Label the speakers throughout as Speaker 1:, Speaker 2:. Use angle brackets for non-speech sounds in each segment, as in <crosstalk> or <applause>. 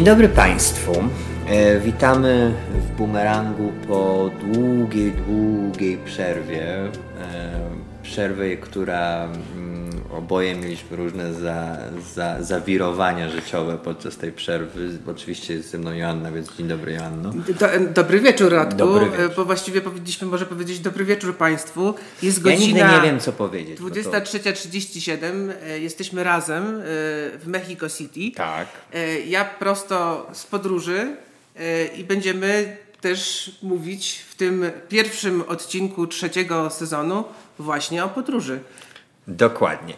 Speaker 1: Dzień dobry Państwu. E, witamy w Bumerangu po długiej, długiej przerwie. E, przerwie, która oboje mieliśmy różne za, za, zawirowania życiowe podczas tej przerwy. Oczywiście jest ze mną Joanna, więc dzień dobry Joanno.
Speaker 2: Do, dobry wieczór Radku,
Speaker 1: Dobry wieczór.
Speaker 2: bo właściwie powinniśmy może powiedzieć dobry wieczór Państwu. Jest
Speaker 1: Ja nigdy
Speaker 2: godzina
Speaker 1: nie wiem co powiedzieć. bo to-
Speaker 2: 23.37, e, jesteśmy razem e, w Mexico City.
Speaker 1: Tak.
Speaker 2: E, Ja prosto z podróży e, i będziemy też mówić w tym pierwszym odcinku trzeciego sezonu właśnie o podróży.
Speaker 1: Dokładnie.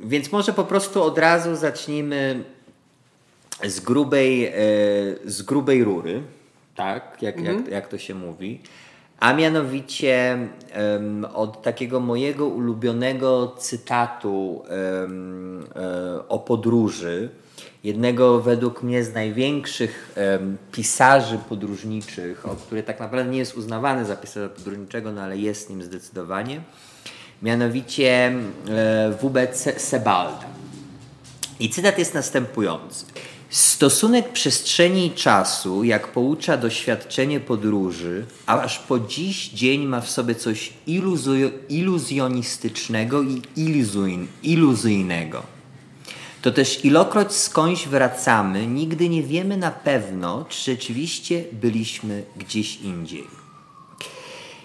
Speaker 1: Więc może po prostu od razu zacznijmy z grubej, e, z grubej rury, tak, jak, jak, jak to się mówi. A mianowicie em, od takiego mojego ulubionego cytatu em, e, o podróży, jednego według mnie z największych pisarzy podróżniczych, o który tak naprawdę nie jest uznawany za pisarza podróżniczego, no ale jest nim zdecydowanie, mianowicie e, WBC Sebalda. I cytat jest następujący. Stosunek przestrzeni i czasu, jak poucza doświadczenie podróży, aż po dziś dzień ma w sobie coś iluzjonistycznego i iluzuj- iluzyjnego. To też ilokroć skądś wracamy, nigdy nie wiemy na pewno, czy rzeczywiście byliśmy gdzieś indziej.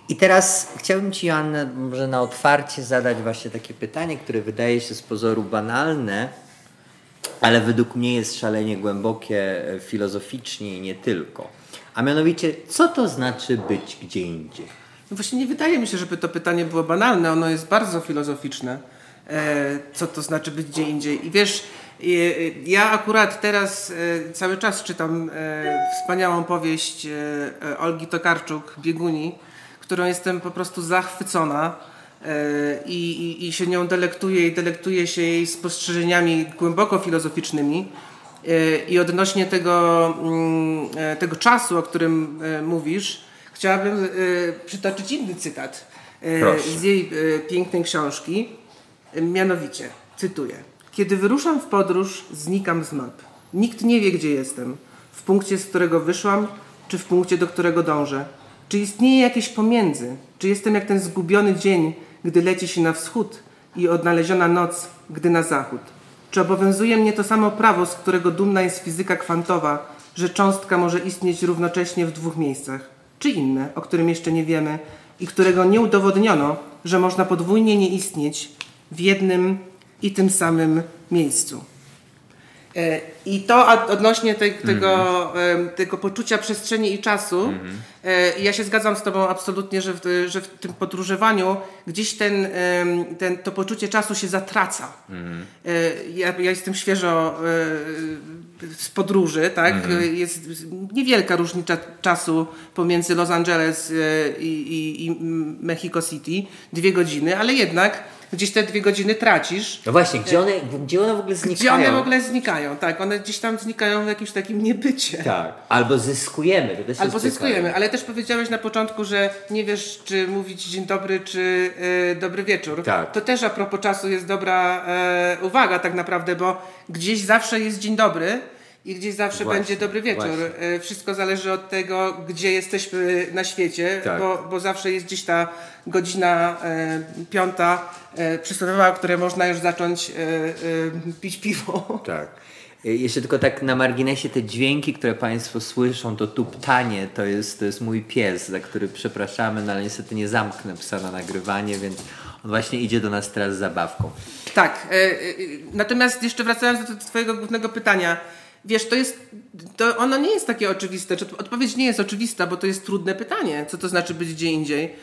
Speaker 1: I teraz chciałbym Ci, Joanna, może na otwarcie zadać właśnie takie pytanie, które wydaje się z pozoru banalne, ale według mnie jest szalenie głębokie e, filozoficznie i nie tylko. A mianowicie, co to znaczy być gdzie indziej?
Speaker 2: No właśnie nie wydaje mi się, żeby to pytanie było banalne, ono jest bardzo filozoficzne. E, co to znaczy być gdzie indziej? I wiesz, e, ja akurat teraz cały czas czytam wspaniałą powieść Olgi Tokarczuk, Bieguni, którą jestem po prostu zachwycona e, i, i, i się nią delektuję i delektuję się jej spostrzeżeniami głęboko filozoficznymi. E, I odnośnie tego, mm, e, tego czasu, o którym mówisz, chciałabym przytoczyć inny cytat
Speaker 1: Proszę.
Speaker 2: z jej pięknej książki. Mianowicie, cytuję. Kiedy wyruszam w podróż, znikam z map. Nikt nie wie, gdzie jestem. W punkcie, z którego wyszłam, czy w punkcie, do którego dążę. Czy istnieje jakieś pomiędzy? Czy jestem jak ten zgubiony dzień, gdy leci się na wschód i odnaleziona noc, gdy na zachód? Czy obowiązuje mnie to samo prawo, z którego dumna jest fizyka kwantowa, że cząstka może istnieć równocześnie w dwóch miejscach? Czy inne, o którym jeszcze nie wiemy i którego nie udowodniono, że można podwójnie nie istnieć w jednym i tym samym miejscu? E, I to od- odnośnie tej, tego, em, tego poczucia przestrzeni i czasu. E, Ja się zgadzam z Tobą absolutnie, że w, że w tym podróżowaniu gdzieś ten, ten, to poczucie czasu się zatraca. E, Ja, ja jestem świeżo z podróży, tak? Jest niewielka różnica czasu pomiędzy Los Angeles i, i, i Mexico City, dwie godziny, ale jednak gdzieś te dwie godziny tracisz.
Speaker 1: No właśnie, gdzie one, gdzie one w ogóle znikają?
Speaker 2: Gdzie one w ogóle znikają, tak. One gdzieś tam znikają w jakimś takim niebycie.
Speaker 1: Tak. Albo zyskujemy. To
Speaker 2: Albo zyskujemy, ale też powiedziałeś na początku, że nie wiesz, czy mówić dzień dobry, czy e, dobry wieczór.
Speaker 1: Tak.
Speaker 2: To też a propos czasu jest dobra e, uwaga tak naprawdę, bo gdzieś zawsze jest dzień dobry i gdzieś zawsze
Speaker 1: Właśnie,
Speaker 2: będzie dobry wieczór.
Speaker 1: właśnie.
Speaker 2: E, wszystko zależy od tego, gdzie jesteśmy na świecie,
Speaker 1: Tak.
Speaker 2: bo, bo zawsze jest gdzieś ta godzina e, piąta e, przysłowiowa, w której można już zacząć e, e, pić piwo.
Speaker 1: Tak. Y, Jeszcze tylko tak na marginesie te dźwięki, które Państwo słyszą, to tuptanie, to jest, to jest mój pies, za który przepraszamy, no ale niestety nie zamknę psa na nagrywanie, więc on właśnie idzie do nas teraz z zabawką.
Speaker 2: Tak. E, e, natomiast jeszcze wracając do Twojego głównego pytania. Wiesz, to jest, to ono nie jest takie oczywiste. Czy odpowiedź nie jest oczywista, bo to jest trudne pytanie. Co to znaczy być gdzie indziej?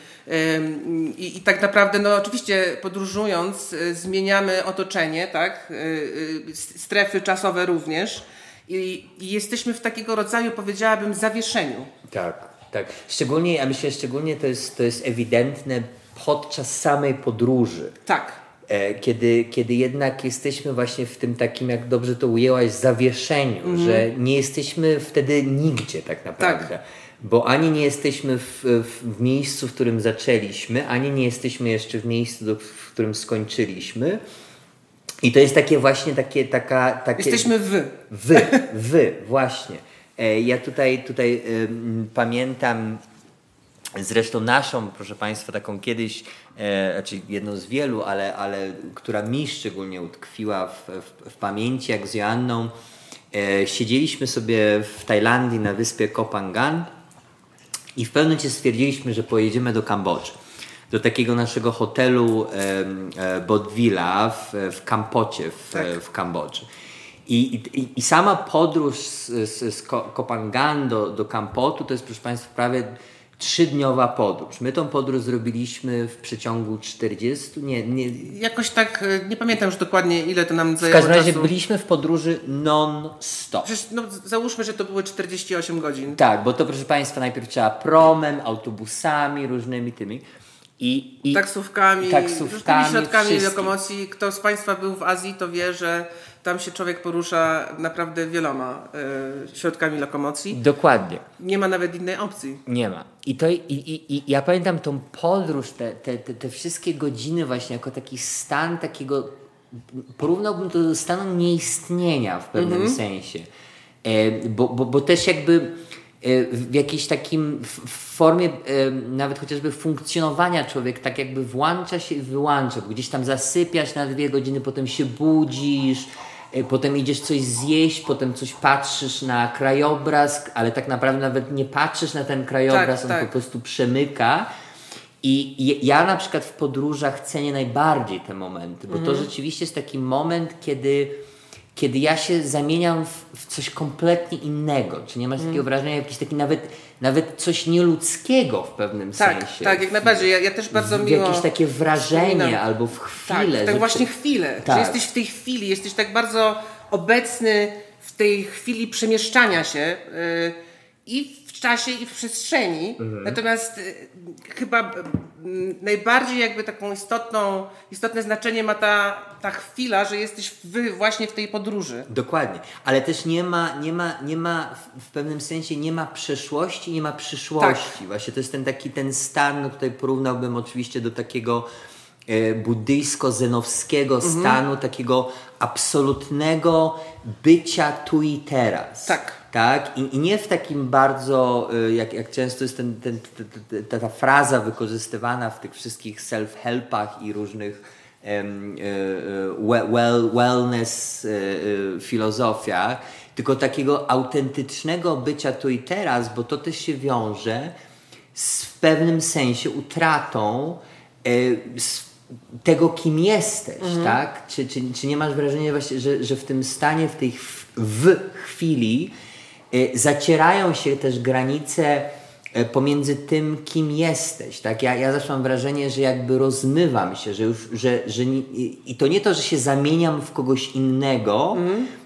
Speaker 2: I, i tak naprawdę, no oczywiście podróżując, e, zmieniamy otoczenie, tak? E, s- Strefy czasowe również. I, I jesteśmy w takiego rodzaju, powiedziałabym, zawieszeniu.
Speaker 1: Tak, tak. Szczególnie, ja myślę, szczególnie to jest, to jest ewidentne podczas samej podróży.
Speaker 2: Tak.
Speaker 1: E, Kiedy, kiedy jednak jesteśmy właśnie w tym takim, jak dobrze to ujęłaś, zawieszeniu, że nie jesteśmy wtedy nigdzie tak naprawdę. Bo ani nie jesteśmy w, w, miejscu, w którym zaczęliśmy, ani nie jesteśmy jeszcze w miejscu, w którym skończyliśmy. I to jest takie właśnie takie, taka... Takie,
Speaker 2: Jesteśmy wy.
Speaker 1: Wy, wy, właśnie. E, Ja tutaj, tutaj pamiętam zresztą naszą, proszę Państwa, taką kiedyś, e, znaczy jedną z wielu, ale, ale która mi szczególnie utkwiła w, w, w pamięci, jak z Joanną e, siedzieliśmy sobie w Tajlandii na wyspie Kopangan i w pewnym momencie stwierdziliśmy, że pojedziemy do Kambodży. Do takiego naszego hotelu e, Bodwila w, w Kampocie w, w Kambodży. I, i, I sama podróż z, z, z Ko- Kopangan do, do Kampotu to jest, proszę Państwa, prawie trzydniowa podróż. My tą podróż zrobiliśmy w przeciągu 40, nie, nie,
Speaker 2: Jakoś tak, e, nie pamiętam już dokładnie ile to nam
Speaker 1: w
Speaker 2: zajęło
Speaker 1: każdym razie
Speaker 2: czasu.
Speaker 1: byliśmy w podróży non-stop.
Speaker 2: Przecież, no, załóżmy, że to były 48 godzin.
Speaker 1: Tak, bo to proszę Państwa najpierw trzeba promem, autobusami, różnymi tymi. I, i
Speaker 2: Taksówkami,
Speaker 1: taksówkami,
Speaker 2: środkami
Speaker 1: wszystkim.
Speaker 2: lokomocji. Kto z Państwa był w Azji, to wie, że tam się człowiek porusza naprawdę wieloma e, środkami lokomocji.
Speaker 1: Dokładnie.
Speaker 2: Nie ma nawet innej opcji.
Speaker 1: Nie ma. I, to, i, i, i ja pamiętam tą podróż, te, te, te, te wszystkie godziny właśnie jako taki stan takiego, porównałbym to do stanu nieistnienia w pewnym sensie. E, bo, bo, bo też jakby w jakiejś takim formie e, nawet chociażby funkcjonowania człowiek tak jakby włącza się i wyłącza. Bo Gdzieś tam zasypiasz na dwie godziny, potem się budzisz, e, potem idziesz coś zjeść, potem coś patrzysz na krajobraz, ale tak naprawdę nawet nie patrzysz na ten krajobraz,
Speaker 2: Tak,
Speaker 1: on
Speaker 2: tak.
Speaker 1: po prostu przemyka. I ja na przykład w podróżach cenię najbardziej te momenty, bo
Speaker 2: Mhm.
Speaker 1: to rzeczywiście jest taki moment, kiedy, kiedy ja się zamieniam w, w coś kompletnie innego. Czy nie masz
Speaker 2: Mhm.
Speaker 1: takiego wrażenia, jakiś taki nawet, nawet coś nieludzkiego w pewnym
Speaker 2: Tak,
Speaker 1: sensie?
Speaker 2: tak, jak najbardziej. Ja, ja też bardzo
Speaker 1: w
Speaker 2: miło...
Speaker 1: jakieś takie wrażenie
Speaker 2: wspominam.
Speaker 1: albo w
Speaker 2: Tak,
Speaker 1: chwilę.
Speaker 2: tak
Speaker 1: że
Speaker 2: właśnie
Speaker 1: to-
Speaker 2: chwilę.
Speaker 1: Tak.
Speaker 2: Że jesteś w tej chwili, jesteś tak bardzo obecny w tej chwili przemieszczania się yy, i czasie, i w przestrzeni.
Speaker 1: Mhm.
Speaker 2: Natomiast yy, chyba yy, najbardziej jakby taką istotną, istotne znaczenie ma ta, ta chwila, że jesteś wy właśnie w tej podróży.
Speaker 1: Dokładnie, ale też nie ma, nie ma, nie ma w- w pewnym sensie nie ma przeszłości, nie ma przyszłości.
Speaker 2: Tak.
Speaker 1: Właśnie to jest ten taki ten stan, no tutaj porównałbym oczywiście do takiego e, buddyjsko-zenowskiego
Speaker 2: Mhm.
Speaker 1: stanu, takiego absolutnego bycia tu i teraz.
Speaker 2: Tak.
Speaker 1: Tak? I, I nie w takim bardzo, y, jak, jak często jest ten, ten, ta, ta fraza wykorzystywana w tych wszystkich self-helpach i różnych we- well, wellness filozofiach, tylko takiego autentycznego bycia tu i teraz, bo to też się wiąże z w pewnym sensie utratą tego, kim jesteś, tak? Czy, czy, czy nie masz wrażenia właśnie, że, że w tym stanie, w tej w chwili zacierają się też granice y, pomiędzy tym, kim jesteś, tak? Ja, ja zawsze mam wrażenie, że jakby rozmywam się, że już, że, że nie, i to nie to, że się zamieniam w kogoś innego,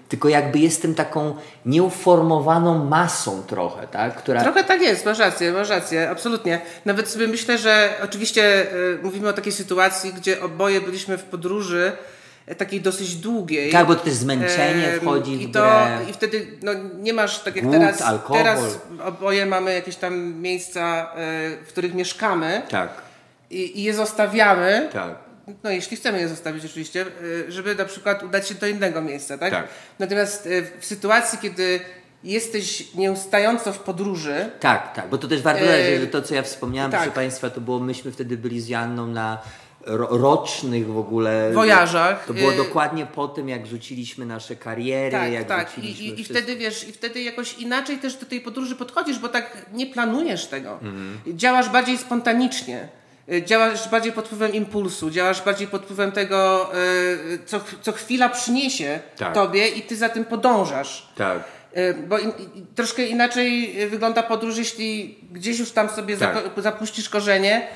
Speaker 1: tylko jakby jestem taką nieuformowaną masą trochę, tak? Która,
Speaker 2: Trochę tak jest, masz rację, masz rację, absolutnie. Nawet sobie myślę, że oczywiście y, mówimy o takiej sytuacji, gdzie oboje byliśmy w podróży e, takiej dosyć długiej.
Speaker 1: Tak, bo to też zmęczenie
Speaker 2: Em,
Speaker 1: wchodzi
Speaker 2: i
Speaker 1: w
Speaker 2: to,
Speaker 1: grę.
Speaker 2: I wtedy no, nie masz, tak jak
Speaker 1: Głód,
Speaker 2: teraz,
Speaker 1: alkohol.
Speaker 2: teraz oboje mamy jakieś tam miejsca, e, w których mieszkamy
Speaker 1: Tak,
Speaker 2: i, i je zostawiamy.
Speaker 1: tak.
Speaker 2: No jeśli chcemy je zostawić oczywiście, y, żeby na przykład udać się do innego miejsca, tak?
Speaker 1: Tak.
Speaker 2: Natomiast y, w sytuacji, kiedy jesteś nieustająco w podróży,
Speaker 1: Tak, tak, bo to też warto dodać, że to, co ja wspomniałem,
Speaker 2: tak.
Speaker 1: proszę Państwa, to było, myśmy wtedy byli z Janną na rocznych w ogóle
Speaker 2: Wojażach.
Speaker 1: To było
Speaker 2: Eee,
Speaker 1: dokładnie po tym, jak rzuciliśmy nasze kariery,
Speaker 2: tak,
Speaker 1: jak
Speaker 2: tak. I,
Speaker 1: rzuciliśmy
Speaker 2: i, I
Speaker 1: wszystko.
Speaker 2: wtedy wiesz, i wtedy jakoś inaczej też do tej podróży podchodzisz, bo tak nie planujesz tego.
Speaker 1: Mhm.
Speaker 2: Działasz bardziej spontanicznie. Y, Działasz bardziej pod wpływem impulsu, działasz bardziej pod wpływem tego, y, co, co chwila przyniesie
Speaker 1: Tak.
Speaker 2: tobie i ty za tym podążasz.
Speaker 1: Tak.
Speaker 2: Y, Bo in, troszkę inaczej y, wygląda podróż, jeśli gdzieś już tam sobie
Speaker 1: Tak.
Speaker 2: zapuścisz korzenie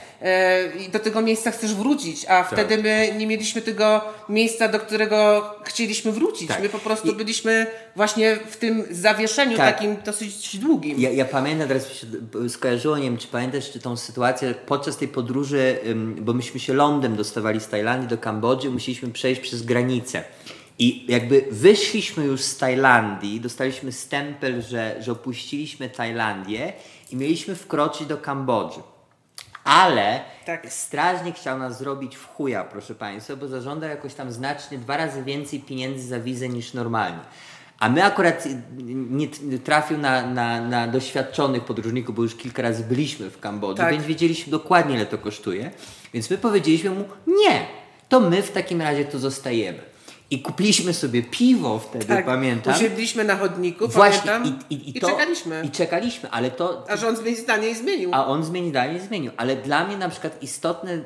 Speaker 2: y, i do tego miejsca chcesz wrócić, a
Speaker 1: Tak.
Speaker 2: wtedy my nie mieliśmy tego miejsca, do którego chcieliśmy wrócić.
Speaker 1: Tak.
Speaker 2: My po prostu
Speaker 1: I-
Speaker 2: byliśmy właśnie w tym zawieszeniu
Speaker 1: Tak.
Speaker 2: takim dosyć długim.
Speaker 1: Ja, ja pamiętam, teraz mi się skojarzyło, nie wiem, czy pamiętasz czy tą sytuację podczas tej podróży, bo myśmy się lądem dostawali z Tajlandii do Kambodży, musieliśmy przejść przez granicę. I jakby wyszliśmy już z Tajlandii, dostaliśmy stempel, że, że opuściliśmy Tajlandię i mieliśmy wkroczyć do Kambodży. Ale
Speaker 2: Tak.
Speaker 1: strażnik chciał nas zrobić w chuja, proszę Państwa, bo zażądał jakoś tam znacznie dwa razy więcej pieniędzy za wizę niż normalnie. A my akurat nie trafił na, na, na doświadczonych podróżników, bo już kilka razy byliśmy w Kambodży,
Speaker 2: Tak.
Speaker 1: więc wiedzieliśmy dokładnie, ile to kosztuje. Więc my powiedzieliśmy mu, nie, to my w takim razie tu zostajemy. I kupiliśmy sobie piwo wtedy,
Speaker 2: Tak,
Speaker 1: pamiętam.
Speaker 2: usiedliśmy na chodniku,
Speaker 1: Właśnie,
Speaker 2: pamiętam,
Speaker 1: i, i, i,
Speaker 2: i
Speaker 1: to,
Speaker 2: czekaliśmy.
Speaker 1: I czekaliśmy, ale to,
Speaker 2: A rząd zmienił zdanie i zmienił.
Speaker 1: a on zmieni dalej zmienił. Ale dla mnie na przykład istotne, e,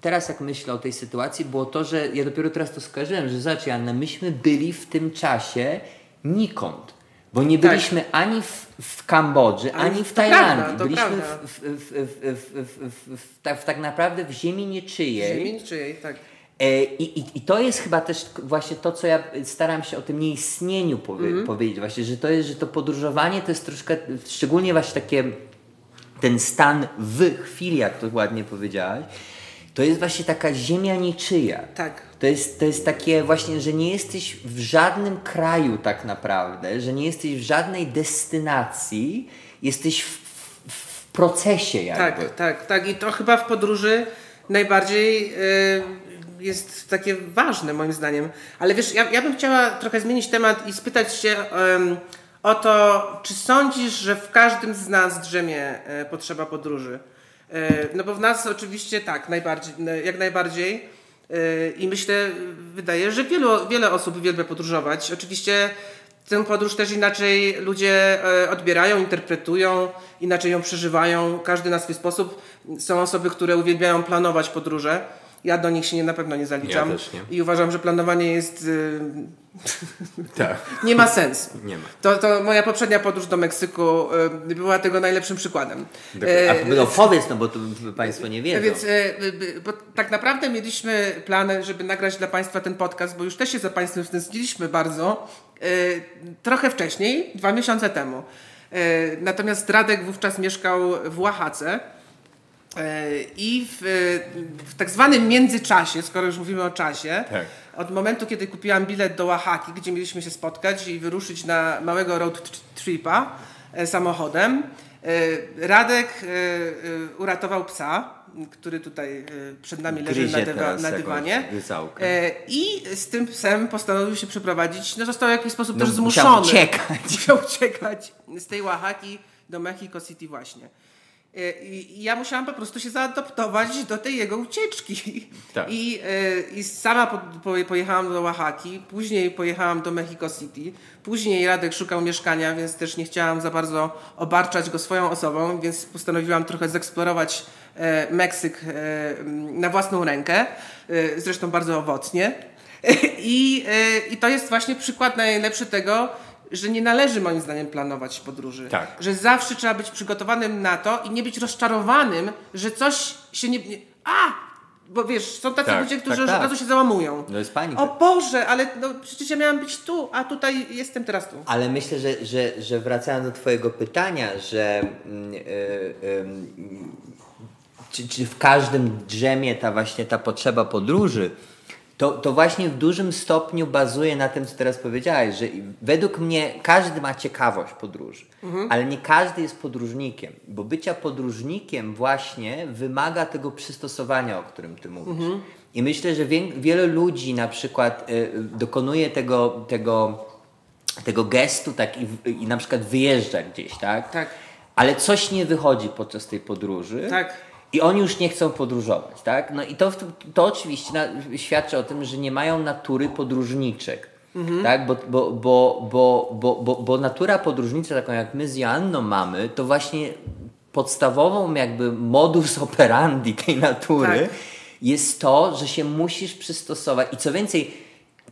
Speaker 1: teraz jak myślę o tej sytuacji, było to, że ja dopiero teraz to skojarzyłem, że zobacz Janna, myśmy byli w tym czasie nikąd. Bo nie
Speaker 2: Tak.
Speaker 1: byliśmy ani w, w Kambodży,
Speaker 2: Ani-
Speaker 1: ani w Tajlandii.
Speaker 2: prawda,
Speaker 1: byliśmy w, w, w, tak, tak naprawdę w ziemi niczyjej.
Speaker 2: Ziemi niczyjej, tak.
Speaker 1: E, I, i, I to jest chyba też właśnie to, co ja staram się o tym nieistnieniu powie,
Speaker 2: Mhm.
Speaker 1: powiedzieć, właśnie, że to jest, że to podróżowanie to jest troszkę, szczególnie właśnie takie ten stan w chwili, jak to ładnie powiedziałaś, to jest właśnie taka ziemia niczyja.
Speaker 2: Tak.
Speaker 1: To jest, to jest takie właśnie, że nie jesteś w żadnym kraju tak naprawdę, że nie jesteś w żadnej destynacji, jesteś w, w, w procesie jakby.
Speaker 2: Tak, tak, tak. I to chyba w podróży najbardziej y, jest takie ważne moim zdaniem. Ale wiesz, ja, ja bym chciała trochę zmienić temat i spytać się em, o to, czy sądzisz, że w każdym z nas drzemie e, potrzeba podróży? E, no bo w nas oczywiście tak, najbardziej, jak najbardziej. E, I myślę, wydaje, że wielu, wiele osób uwielbia podróżować. Oczywiście tę podróż też inaczej ludzie e, odbierają, interpretują, inaczej ją przeżywają, każdy na swój sposób. Są osoby, które uwielbiają planować podróże. Ja do nich się nie, na pewno nie zaliczam.
Speaker 1: Ja też nie.
Speaker 2: I uważam, że planowanie jest. y, <laughs>
Speaker 1: Tak. <laughs>
Speaker 2: nie ma sensu.
Speaker 1: Nie ma.
Speaker 2: To, to moja poprzednia podróż do Meksyku y, była tego najlepszym przykładem.
Speaker 1: A
Speaker 2: E,
Speaker 1: no powiedz, no bo to Państwo nie wiedzą.
Speaker 2: więc bo tak naprawdę mieliśmy plany, żeby nagrać dla Państwa ten podcast, bo już też się za Państwem stęskniliśmy bardzo. Trochę wcześniej, dwa miesiące temu. Natomiast Radek wówczas mieszkał w Oaxace. E, I w, w tak zwanym międzyczasie, skoro już mówimy o czasie,
Speaker 1: Tak.
Speaker 2: od momentu, kiedy kupiłam bilet do Oaxaki, gdzie mieliśmy się spotkać i wyruszyć na małego road tripa e, samochodem, e, Radek e, e, uratował psa, który tutaj e, przed nami leży na, dywa, na dywanie. E, I z tym psem postanowił się przeprowadzić. No został w jakiś sposób
Speaker 1: No,
Speaker 2: też
Speaker 1: musiał
Speaker 2: zmuszony.
Speaker 1: uciekać. <laughs>
Speaker 2: Musiał uciekać z tej Oaxaki do Mexico City właśnie. E, I ja musiałam po prostu się zaadoptować do tej jego ucieczki.
Speaker 1: Tak.
Speaker 2: I, e, I sama po, po, pojechałam do Oaxaki, później pojechałam do Mexico City, później Radek szukał mieszkania, więc też nie chciałam za bardzo obarczać go swoją osobą, więc postanowiłam trochę zeksplorować e, Meksyk na własną rękę, zresztą bardzo owocnie. <laughs> I, I to jest właśnie przykład najlepszy tego, że nie należy moim zdaniem planować podróży.
Speaker 1: Tak.
Speaker 2: Że zawsze trzeba być przygotowanym na to i nie być rozczarowanym, że coś się nie... a! Bo wiesz, są tacy
Speaker 1: Tak,
Speaker 2: ludzie, którzy
Speaker 1: tak, tak.
Speaker 2: od razu się załamują.
Speaker 1: No jest panika.
Speaker 2: O Boże, ale no, przecież ja miałam być tu, a tutaj jestem teraz tu.
Speaker 1: Ale myślę, że, że, że wracając do Twojego pytania, że mm, y, y, czy, czy w każdym drzemie ta właśnie ta potrzeba podróży, to, to właśnie w dużym stopniu bazuje na tym, co teraz powiedziałeś, że według mnie każdy ma ciekawość podróży, ale nie każdy jest podróżnikiem, bo bycia podróżnikiem właśnie wymaga tego przystosowania, o którym Ty mówisz. I myślę, że wie, wiele ludzi na przykład y, dokonuje tego, tego tego gestu tak i, i na przykład wyjeżdża gdzieś, tak?
Speaker 2: Tak.
Speaker 1: Ale coś nie wychodzi podczas tej podróży.
Speaker 2: Tak.
Speaker 1: I oni już nie chcą podróżować, tak? No i to, to oczywiście na, świadczy o tym, że nie mają natury podróżniczek. Tak? Bo, bo, bo, bo, bo, bo, bo natura podróżnicza, taką jak my z Joanną mamy, to właśnie podstawową jakby modus operandi tej natury
Speaker 2: Tak.
Speaker 1: jest to, że się musisz przystosować. I co więcej,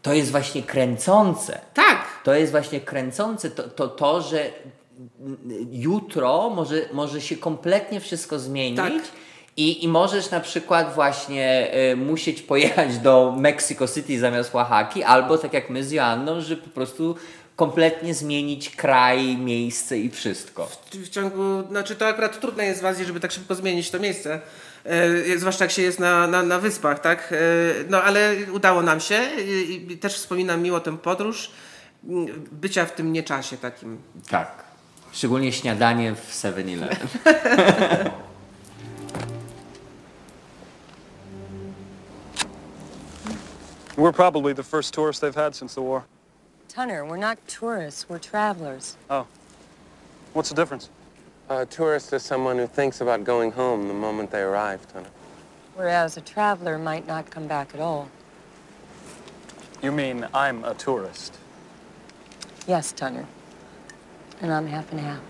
Speaker 1: to jest właśnie kręcące.
Speaker 2: Tak.
Speaker 1: To jest właśnie kręcące to, to, to że jutro może, może się kompletnie wszystko zmienić.
Speaker 2: Tak.
Speaker 1: I, I możesz na przykład właśnie y, musieć pojechać do Mexico City zamiast Oaxaki, albo tak jak my z Joanną, że po prostu kompletnie zmienić kraj, miejsce i wszystko.
Speaker 2: w ciągu, znaczy to akurat trudne jest w Azji, żeby tak szybko zmienić to miejsce. E, zwłaszcza jak się jest na, na, na wyspach, tak? E, no ale udało nam się i, i też wspominam miło tę podróż bycia w tym nieczasie takim.
Speaker 1: Tak. Szczególnie śniadanie w 7-Eleven. <laughs>
Speaker 3: We're probably the first tourists they've had since the war.
Speaker 4: Tunner, we're not tourists, we're travelers.
Speaker 3: Oh. What's the difference?
Speaker 5: A tourist is someone who thinks about going home the moment they arrive, Tunner.
Speaker 4: Whereas a traveler might not come back at all.
Speaker 3: You mean I'm a tourist?
Speaker 4: Yes, Tunner. And I'm half and half.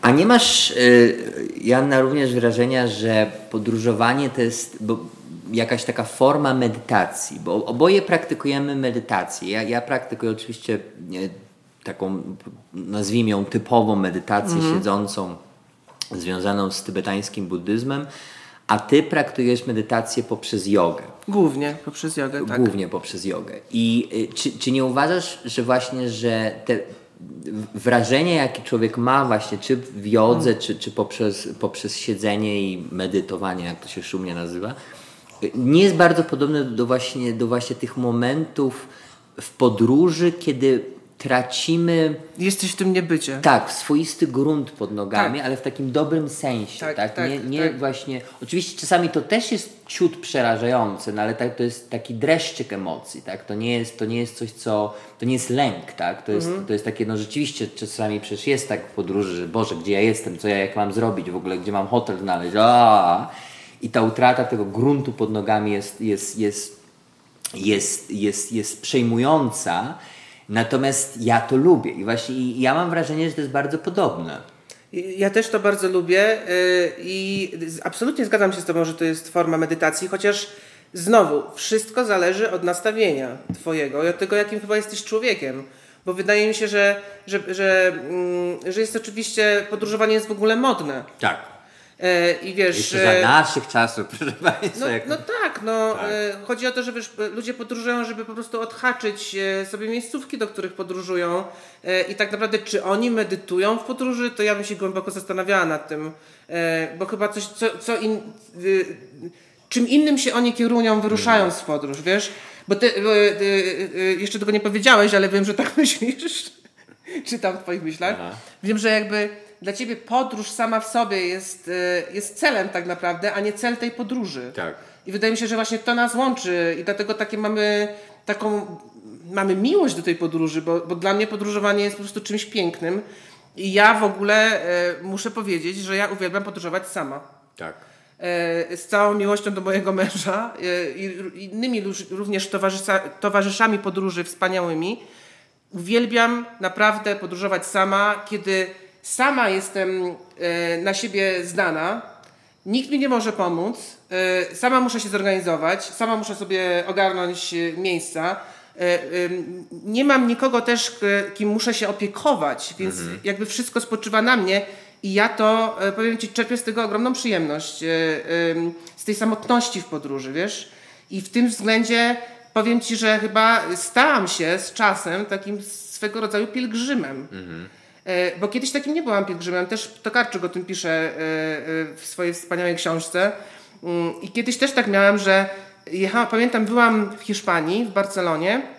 Speaker 1: A nie masz, y, Janna, również wrażenia, że podróżowanie to jest bo jakaś taka forma medytacji, bo oboje praktykujemy medytację. Ja, ja praktykuję oczywiście taką, nazwijmy ją typową medytację
Speaker 2: Mhm.
Speaker 1: siedzącą, związaną z tybetańskim buddyzmem, a ty praktykujesz medytację poprzez jogę.
Speaker 2: Głównie poprzez jogę, tak.
Speaker 1: Głównie poprzez jogę. I y, czy, czy nie uważasz, że właśnie, że te wrażenie, jakie człowiek ma właśnie, czy w jodze, czy, czy poprzez, poprzez siedzenie i medytowanie, jak to się szumnie nazywa, nie jest bardzo podobne do właśnie, do właśnie tych momentów w podróży, kiedy tracimy
Speaker 2: Jesteś w tym niebycie.
Speaker 1: tak, swoisty grunt pod nogami,
Speaker 2: Tak.
Speaker 1: ale w takim dobrym sensie. Tak,
Speaker 2: Tak, tak,
Speaker 1: nie nie
Speaker 2: tak.
Speaker 1: właśnie. Oczywiście czasami to też jest ciut przerażające, no ale tak, to jest taki dreszczyk emocji, tak? To nie jest, to nie jest coś, co. To nie jest lęk, tak? To jest,
Speaker 2: Mhm.
Speaker 1: to jest takie, no rzeczywiście czasami przecież jest tak w podróży, że Boże, gdzie ja jestem, co ja jak mam zrobić, w ogóle gdzie mam hotel znaleźć. A! I ta utrata tego gruntu pod nogami jest, jest, jest, jest, jest, jest przejmująca. Natomiast ja to lubię i właśnie ja mam wrażenie, że to jest bardzo podobne.
Speaker 2: Ja też to bardzo lubię yy, i absolutnie zgadzam się z Tobą, że to jest forma medytacji, chociaż znowu wszystko zależy od nastawienia Twojego i od tego, jakim chyba jesteś człowiekiem. Bo wydaje mi się, że, że, że, mm, że jest oczywiście podróżowanie jest w ogóle modne.
Speaker 1: Tak.
Speaker 2: E, I wiesz.
Speaker 1: Jeszcze za
Speaker 2: e,
Speaker 1: naszych czasów, <laughs> proszę Państwa.
Speaker 2: No, no tak, no e, chodzi o to, że wiesz, ludzie podróżują, żeby po prostu odhaczyć sobie miejscówki, do których podróżują i tak naprawdę czy oni medytują w podróży, to ja bym się głęboko zastanawiała nad tym, bo chyba coś, co, co in, czym innym się oni kierują wyruszając w podróż, wiesz? Bo ty jeszcze tego nie powiedziałeś, ale wiem, że tak <laughs> myślisz. Czytam w twoich myślach. Wiem, że jakby dla ciebie podróż sama w sobie jest, e, jest celem tak naprawdę, a nie cel tej podróży.
Speaker 1: Tak.
Speaker 2: I wydaje mi się, że właśnie to nas łączy i dlatego takie mamy taką mamy miłość do tej podróży, bo, bo dla mnie podróżowanie jest po prostu czymś pięknym. I ja w ogóle e, muszę powiedzieć, że ja uwielbiam podróżować sama.
Speaker 1: Tak.
Speaker 2: E, z całą miłością do mojego męża e, i innymi również towarzysza, towarzyszami podróży wspaniałymi. Uwielbiam naprawdę podróżować sama, kiedy sama jestem e, na siebie zdana. Nikt mi nie może pomóc. e, Sama muszę się zorganizować, sama muszę sobie ogarnąć e, miejsca. Nie mam nikogo też, kim muszę się opiekować, więc jakby wszystko spoczywa na mnie i ja to, powiem Ci, czerpię z tego ogromną przyjemność, z tej samotności w podróży, wiesz? I w tym względzie powiem Ci, że chyba stałam się z czasem takim swego rodzaju pielgrzymem. E, Bo kiedyś takim nie byłam pielgrzymem, też Tokarczyk o tym pisze e, e, w swojej wspaniałej książce. Mm, I kiedyś też tak miałam, że jechałam, pamiętam, byłam w Hiszpanii, w Barcelonie e,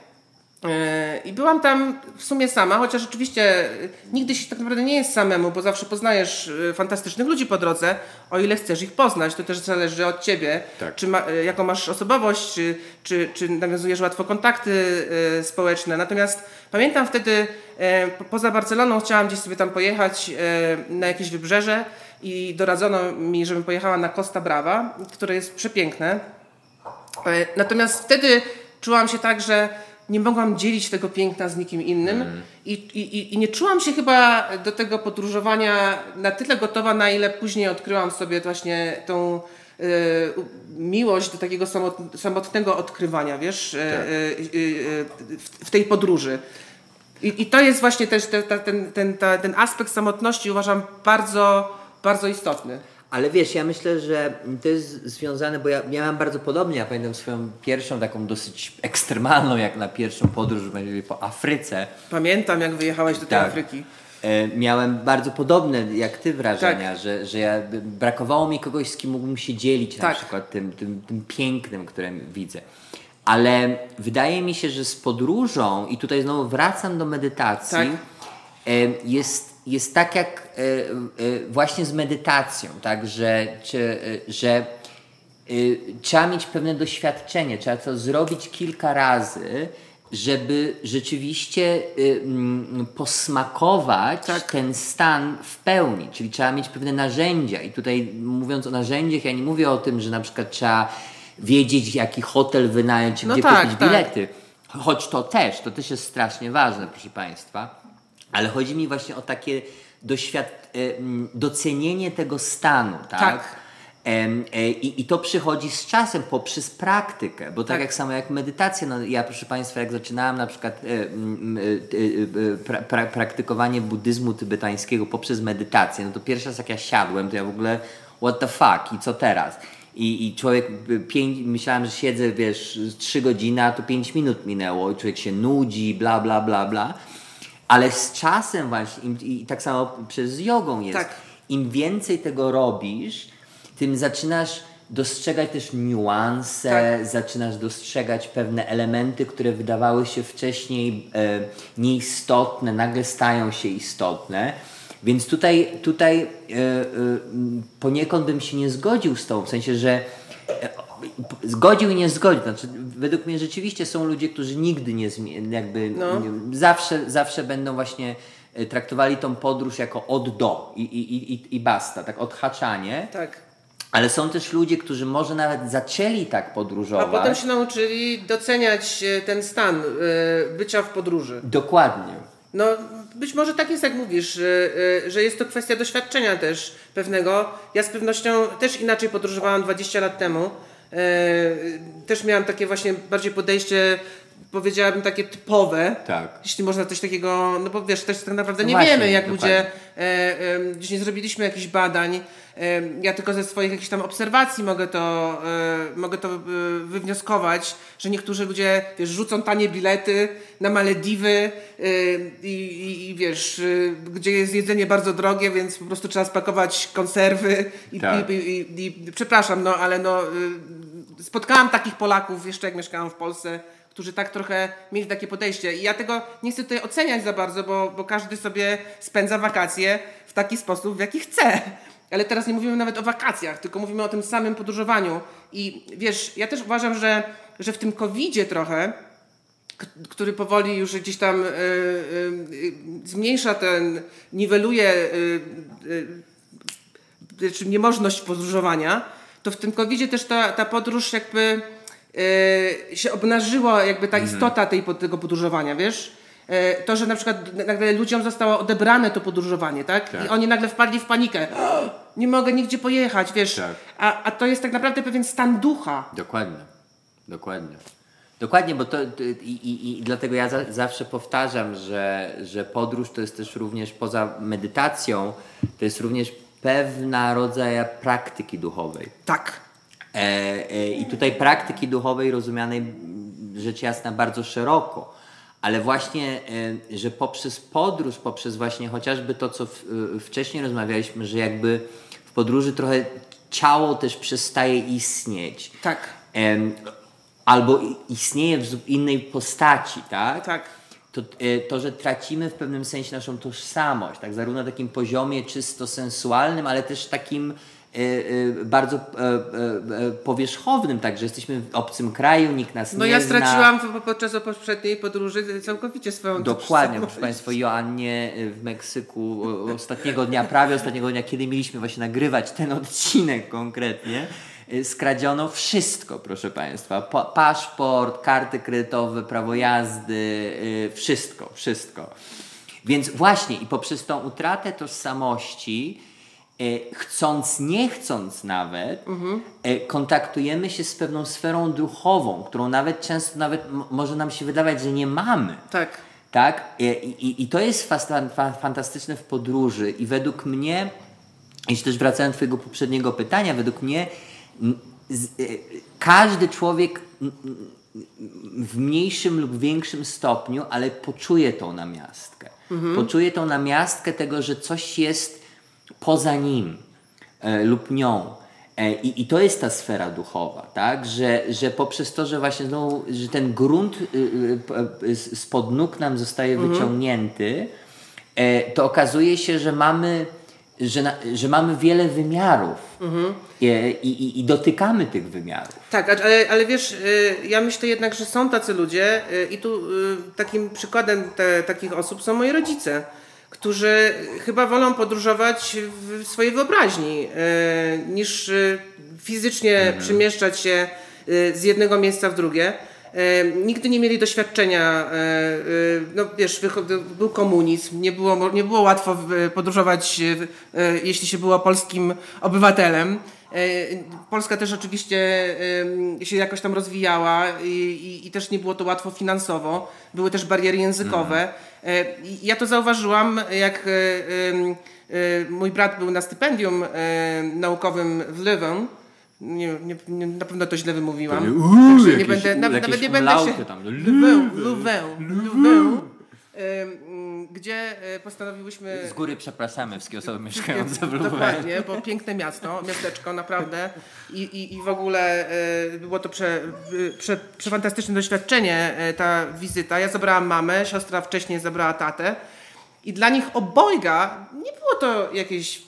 Speaker 2: i byłam tam w sumie sama, chociaż oczywiście e, nigdy się tak naprawdę nie jest samemu, bo zawsze poznajesz e, fantastycznych ludzi po drodze, o ile chcesz ich poznać. To też zależy od ciebie,
Speaker 1: Tak.
Speaker 2: czy ma, e, jaką masz osobowość, czy, czy, czy nawiązujesz łatwo kontakty e, społeczne. Natomiast pamiętam wtedy, e, po- poza Barceloną chciałam gdzieś sobie tam pojechać e, na jakieś wybrzeże i doradzono mi, żebym pojechała na Costa Brava, które jest przepiękne. E, Natomiast wtedy czułam się tak, że nie mogłam dzielić tego piękna z nikim innym I, i, i nie czułam się chyba do tego podróżowania na tyle gotowa, na ile później odkryłam sobie właśnie tą u- miłość do takiego samot, samotnego odkrywania, wiesz, e, e, e, w, w tej podróży. I, I to jest właśnie też te, ta, ten, ten, ta, ten aspekt samotności uważam bardzo, bardzo istotny.
Speaker 1: Ale wiesz, ja myślę, że to jest związane, bo ja miałem bardzo podobnie. Ja pamiętam swoją pierwszą taką dosyć ekstremalną, jak na pierwszą podróż po Afryce.
Speaker 2: Pamiętam, jak wyjechałeś do tej
Speaker 1: Tak.
Speaker 2: Afryki.
Speaker 1: E, miałem bardzo podobne jak ty wrażenia,
Speaker 2: Tak.
Speaker 1: że, że ja, brakowało mi kogoś, z kim mógłbym się dzielić na
Speaker 2: Tak.
Speaker 1: przykład tym, tym, tym pięknym, które widzę. Ale wydaje mi się, że z podróżą, i tutaj znowu wracam do medytacji,
Speaker 2: Tak.
Speaker 1: Jest, jest tak jak e, e, właśnie z medytacją, tak, że, czy, e, że trzeba mieć pewne doświadczenie, trzeba to zrobić kilka razy, żeby rzeczywiście mm, posmakować
Speaker 2: Tak.
Speaker 1: ten stan w pełni, czyli trzeba mieć pewne narzędzia. I tutaj mówiąc o narzędziach, ja nie mówię o tym, że na przykład trzeba wiedzieć, jaki hotel wynająć,
Speaker 2: No
Speaker 1: gdzie
Speaker 2: tak,
Speaker 1: kupić
Speaker 2: tak.
Speaker 1: bilety. Choć to też, to też jest strasznie ważne, proszę Państwa. Ale chodzi mi właśnie o takie doświad- e, docenienie tego stanu, tak?
Speaker 2: Tak.
Speaker 1: E, I, I to przychodzi z czasem poprzez praktykę, bo tak,
Speaker 2: Tak.
Speaker 1: jak samo jak medytacja, no ja proszę Państwa, jak zaczynałem na przykład e, pra, pra, praktykowanie buddyzmu tybetańskiego poprzez medytację, no to pierwszy raz jak ja siadłem, to ja w ogóle what the fuck i co teraz? I, i człowiek, pięć, myślałem, że siedzę, wiesz, trzy godziny, a to pięć minut minęło i człowiek się nudzi, bla, bla, bla, bla. Ale z czasem właśnie, im, i tak samo przez jogą jest,
Speaker 2: Tak.
Speaker 1: im więcej tego robisz, tym zaczynasz dostrzegać też niuanse,
Speaker 2: Tak.
Speaker 1: zaczynasz dostrzegać pewne elementy, które wydawały się wcześniej e, nieistotne, nagle stają się istotne. Więc tutaj, tutaj e, e, poniekąd bym się nie zgodził z tą, w sensie, że e, zgodził i nie zgodził. Znaczy, według mnie rzeczywiście są ludzie, którzy nigdy nie zmienią, jakby
Speaker 2: No.
Speaker 1: nie- zawsze, zawsze będą właśnie e, traktowali tą podróż jako od do i, i, i, i basta, tak odhaczanie.
Speaker 2: Tak.
Speaker 1: Ale są też ludzie, którzy może nawet zaczęli tak
Speaker 2: A
Speaker 1: podróżować.
Speaker 2: potem się nauczyli doceniać e, ten stan e, bycia w podróży.
Speaker 1: Dokładnie.
Speaker 2: No, być może tak jest, jak mówisz, że jest to kwestia doświadczenia też pewnego. Ja z pewnością też inaczej podróżowałam 20 lat temu. E, Też miałam takie właśnie bardziej podejście, powiedziałabym takie typowe.
Speaker 1: Tak.
Speaker 2: Jeśli można coś takiego, no bo wiesz, też tak naprawdę
Speaker 1: No
Speaker 2: nie
Speaker 1: właśnie,
Speaker 2: wiemy, jak
Speaker 1: dokładnie.
Speaker 2: ludzie, gdzieś nie zrobiliśmy jakichś badań. E, ja tylko ze swoich jakichś tam obserwacji mogę to, e, mogę to e, wywnioskować, że niektórzy ludzie, wiesz, rzucą tanie bilety na Malediwy e, i, i, i wiesz, e, gdzie jest jedzenie bardzo drogie, więc po prostu trzeba spakować konserwy i,
Speaker 1: Tak.
Speaker 2: i, przepraszam, no ale no spotkałam takich Polaków jeszcze jak mieszkałam w Polsce, którzy tak trochę mieli takie podejście. I ja tego nie chcę tutaj oceniać za bardzo, bo, bo każdy sobie spędza wakacje w taki sposób, w jaki chce. Ale teraz nie mówimy nawet o wakacjach, tylko mówimy o tym samym podróżowaniu. I wiesz, ja też uważam, że, że w tym covidzie trochę, który powoli już gdzieś tam y, y, zmniejsza ten, niweluje y, niemożność podróżowania, to w tym covidzie też ta, ta podróż jakby e, się obnażyła jakby ta
Speaker 1: Mhm.
Speaker 2: istota tej, tego podróżowania, wiesz? E, to, że na przykład nagle ludziom zostało odebrane to podróżowanie, tak?
Speaker 1: Tak.
Speaker 2: I oni nagle wpadli w panikę. Nie mogę nigdzie pojechać, wiesz?
Speaker 1: Tak.
Speaker 2: A, a to jest tak naprawdę pewien stan ducha.
Speaker 1: Dokładnie. Dokładnie. Dokładnie, bo to, to i, i, i dlatego ja za, zawsze powtarzam, że, że podróż to jest też również poza medytacją, to jest również pewna rodzaj praktyki duchowej.
Speaker 2: Tak.
Speaker 1: E, e, I tutaj praktyki duchowej rozumianej rzecz jasna bardzo szeroko, ale właśnie, e, że poprzez podróż, poprzez właśnie chociażby to, co wcześniej rozmawialiśmy, że jakby w podróży trochę ciało też przestaje istnieć.
Speaker 2: Tak.
Speaker 1: Albo istnieje w innej postaci, tak?
Speaker 2: Tak.
Speaker 1: To, to, że tracimy w pewnym sensie naszą tożsamość, tak? zarówno na takim poziomie czysto sensualnym, ale też takim bardzo e, e, e, powierzchownym, tak, że jesteśmy w obcym kraju, nikt nas
Speaker 2: No
Speaker 1: nie
Speaker 2: ja
Speaker 1: zna.
Speaker 2: straciłam w- podczas poprzedniej podróży całkowicie swoją
Speaker 1: Dokładnie, proszę Państwa, Joannie y, w Meksyku ostatniego dnia, prawie ostatniego dnia, kiedy mieliśmy właśnie nagrywać ten odcinek konkretnie, y, skradziono wszystko, proszę Państwa. Pa paszport, karty kredytowe, prawo jazdy, y, wszystko, wszystko. Więc właśnie i poprzez tą utratę tożsamości, y, chcąc, nie chcąc nawet, y, kontaktujemy się z pewną sferą duchową, którą nawet często nawet może nam się wydawać, że nie mamy.
Speaker 2: Tak.
Speaker 1: Tak? I, i, i to jest fantastyczne w podróży i według mnie, jeśli też wracając do twojego poprzedniego pytania, według mnie e, każdy człowiek w mniejszym lub większym stopniu, ale poczuje tą namiastkę. Poczuje tą namiastkę tego, że coś jest poza nim e, lub nią. E, I, I to jest ta sfera duchowa, tak? Że, że poprzez to, że właśnie znowu, że ten grunt y, y, y, spod nóg nam zostaje wyciągnięty, e, to okazuje się, że mamy że, na, że mamy wiele wymiarów
Speaker 2: Mhm.
Speaker 1: I, i, i dotykamy tych wymiarów.
Speaker 2: Tak, ale, ale wiesz, ja myślę jednak, że są tacy ludzie i tu takim przykładem te, takich osób są moi rodzice, którzy chyba wolą podróżować w swojej wyobraźni y, niż y, fizycznie przemieszczać się y, z jednego miejsca w drugie. E, nigdy nie mieli doświadczenia, e, e, no wiesz, był komunizm, nie było, nie było łatwo podróżować, e, e, jeśli się było polskim obywatelem. E, Polska też oczywiście e, się jakoś tam rozwijała i, i, i też nie było to łatwo finansowo. Były też bariery językowe. E, i Ja to zauważyłam, jak e, e, mój brat był na stypendium e, naukowym w Leuven. Nie, nie, nie, na pewno to źle wymówiłam. Także nie będę, nawet, nawet nie będę się...
Speaker 1: Tam.
Speaker 2: Leuven, Leuven, Leuven, em, gdzie e, postanowiłyśmy...
Speaker 1: Z góry przepraszamy wszystkie osoby mieszkające w Lublinie.
Speaker 2: Dokładnie, bo piękne miasto, miasteczko naprawdę i, i, i w ogóle e, było to prze, prze, przefantastyczne doświadczenie e, ta wizyta. Ja zabrałam mamę, siostra wcześniej zabrała tatę i dla nich obojga nie było to jakieś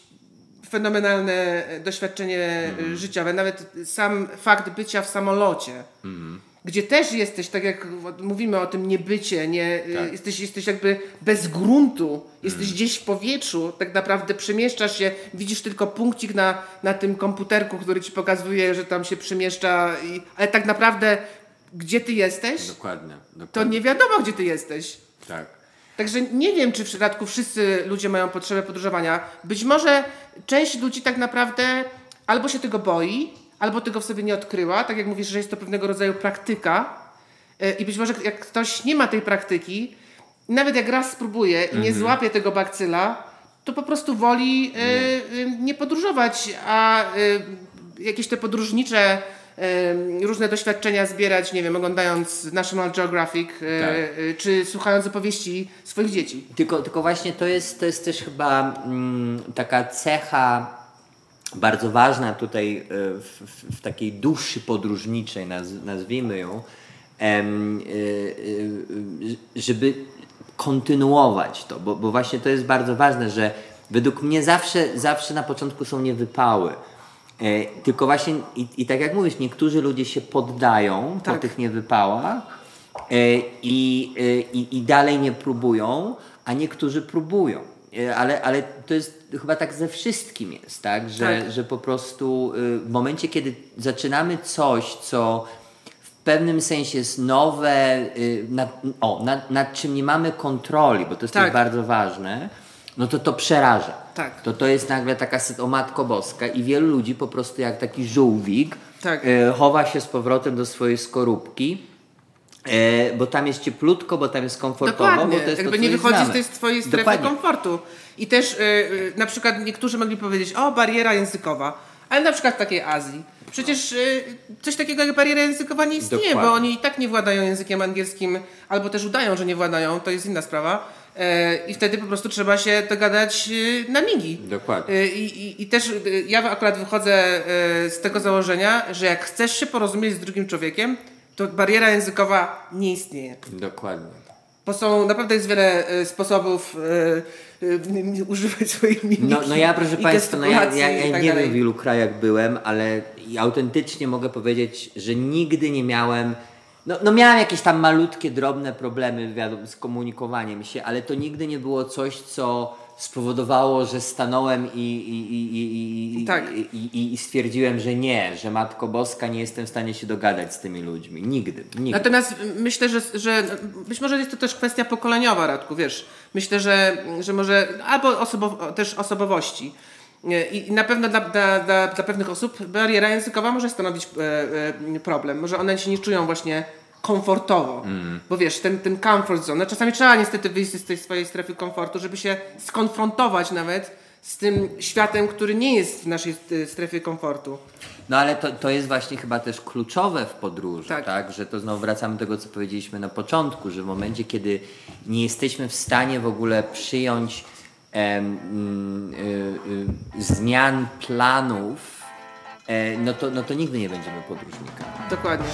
Speaker 2: fenomenalne doświadczenie e, życiowe, nawet sam fakt bycia w samolocie. Gdzie też jesteś, tak jak mówimy o tym niebycie, nie, y,
Speaker 1: Tak.
Speaker 2: jesteś, jesteś jakby bez gruntu, jesteś gdzieś w powietrzu, tak naprawdę przemieszczasz się, widzisz tylko punkcik na, na tym komputerku, który ci pokazuje, że tam się przemieszcza, i, ale tak naprawdę gdzie ty jesteś,
Speaker 1: Dokładnie.
Speaker 2: to
Speaker 1: dokładnie.
Speaker 2: nie wiadomo, gdzie ty jesteś.
Speaker 1: Tak.
Speaker 2: Także nie wiem, czy w przypadku wszyscy ludzie mają potrzebę podróżowania. Być może część ludzi tak naprawdę albo się tego boi, albo tego w sobie nie odkryła. Tak jak mówisz, że jest to pewnego rodzaju praktyka. E, I być może jak ktoś nie ma tej praktyki, nawet jak raz spróbuje i nie złapie tego bakcyla, to po prostu woli e, e, nie podróżować, a jakieś te podróżnicze różne doświadczenia zbierać, nie wiem, oglądając National Geographic
Speaker 1: Tak.
Speaker 2: czy słuchając opowieści swoich dzieci.
Speaker 1: Tylko, tylko właśnie to jest, to jest też chyba mm, taka cecha bardzo ważna tutaj e, w, w, takiej duszy podróżniczej, naz, nazwijmy ją, e, e, żeby kontynuować to, bo, bo właśnie to jest bardzo ważne, że według mnie zawsze, zawsze na początku są niewypały. E, tylko właśnie, i, i tak jak mówisz, niektórzy ludzie się poddają po
Speaker 2: Tak.
Speaker 1: tych niewypałach e, i, e, i, i dalej nie próbują, a niektórzy próbują. Ale, ale to jest chyba tak ze wszystkim jest, tak? Że,
Speaker 2: Tak.
Speaker 1: że po prostu y, w momencie, kiedy zaczynamy coś, co w pewnym sensie jest nowe, y, nad, o, nad, nad czym nie mamy kontroli, bo to jest
Speaker 2: Tak.
Speaker 1: też bardzo ważne, no to to przeraża.
Speaker 2: Tak.
Speaker 1: To to jest nagle taka o Matko Boska i wielu ludzi po prostu jak taki żółwik
Speaker 2: Tak.
Speaker 1: e, chowa się z powrotem do swojej skorupki, e, bo tam jest cieplutko, bo tam jest komfortowo,
Speaker 2: Dokładnie,
Speaker 1: bo to jest
Speaker 2: jakby
Speaker 1: to,
Speaker 2: nie wychodzi
Speaker 1: znamy.
Speaker 2: z tej swojej strefy
Speaker 1: Dokładnie.
Speaker 2: komfortu. I też y, na przykład niektórzy mogli powiedzieć, o bariera językowa, ale na przykład w takiej Azji. Przecież y, coś takiego jak bariera językowa nie istnieje,
Speaker 1: Dokładnie.
Speaker 2: bo oni i tak nie władają językiem angielskim, albo też udają, że nie władają, to jest inna sprawa. I wtedy po prostu trzeba się dogadać na migi.
Speaker 1: Dokładnie.
Speaker 2: I, i, I też ja akurat wychodzę z tego założenia, że jak chcesz się porozumieć z drugim człowiekiem, to bariera językowa nie istnieje.
Speaker 1: Dokładnie.
Speaker 2: Bo są naprawdę jest wiele e, sposobów e, e, <laughs> używać swoich mimiki.
Speaker 1: No, no ja, proszę Państwa, no ja, ja, ja
Speaker 2: tak
Speaker 1: nie
Speaker 2: dalej.
Speaker 1: wiem w ilu krajach byłem, ale autentycznie mogę powiedzieć, że nigdy nie miałem. No, no miałem jakieś tam malutkie, drobne problemy wiadomo, z komunikowaniem się, ale to nigdy nie było coś, co spowodowało, że stanąłem i, i, i, i, i,
Speaker 2: Tak.
Speaker 1: i, i, stwierdziłem, że nie, że Matko Boska nie jestem w stanie się dogadać z tymi ludźmi. Nigdy. nigdy.
Speaker 2: Natomiast myślę, że, że być może jest to też kwestia pokoleniowa, Radku, wiesz. Myślę, że, że może albo osobo, też osobowości. I na pewno dla, dla, dla, dla pewnych osób bariera językowa może stanowić e, e, problem. Może one się nie czują właśnie komfortowo. Bo wiesz, ten, ten comfort zone, no czasami trzeba niestety wyjść z tej swojej strefy komfortu, żeby się skonfrontować nawet z tym światem, który nie jest w naszej strefie komfortu.
Speaker 1: No ale to, to jest właśnie chyba też kluczowe w podróży,
Speaker 2: Tak.
Speaker 1: tak. Że to znowu wracamy do tego, co powiedzieliśmy na początku, że w momencie, kiedy nie jesteśmy w stanie w ogóle przyjąć em, mm, y, y, zmian planów, e, no, to, no to nigdy nie będziemy podróżnikami.
Speaker 2: Dokładnie.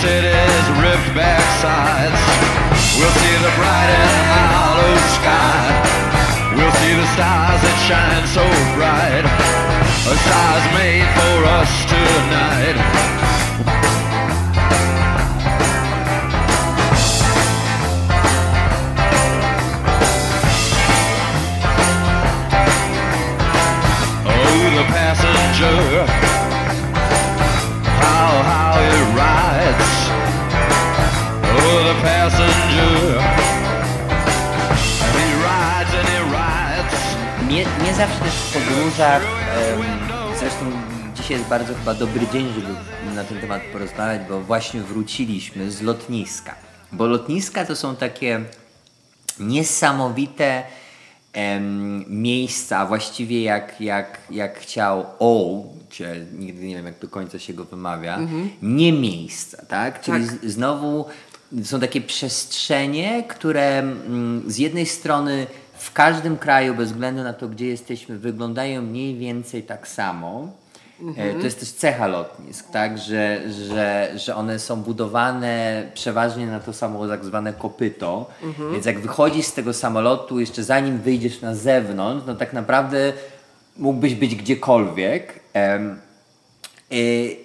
Speaker 6: City's ripped back sides. We'll see the bright and hollow sky. We'll see the stars that shine so bright. A stars made for us tonight.
Speaker 1: Mnie, mnie zawsze też w podróżach, em, zresztą dzisiaj jest bardzo chyba dobry dzień, żeby na ten temat porozmawiać, bo właśnie wróciliśmy z lotniska. Bo lotniska to są takie niesamowite em, miejsca, właściwie jak, jak, jak chciał O, czy nigdy nie wiem jak do końca się go wymawia, nie miejsca, tak? Czyli
Speaker 2: Tak.
Speaker 1: z, znowu są takie przestrzenie, które mm, z jednej strony w każdym kraju, bez względu na to, gdzie jesteśmy, wyglądają mniej więcej tak samo. E, To jest też cecha lotnisk, tak? że, że, że one są budowane przeważnie na to samo tak zwane kopyto. Więc jak wychodzisz z tego samolotu, jeszcze zanim wyjdziesz na zewnątrz, no tak naprawdę mógłbyś być gdziekolwiek. Y,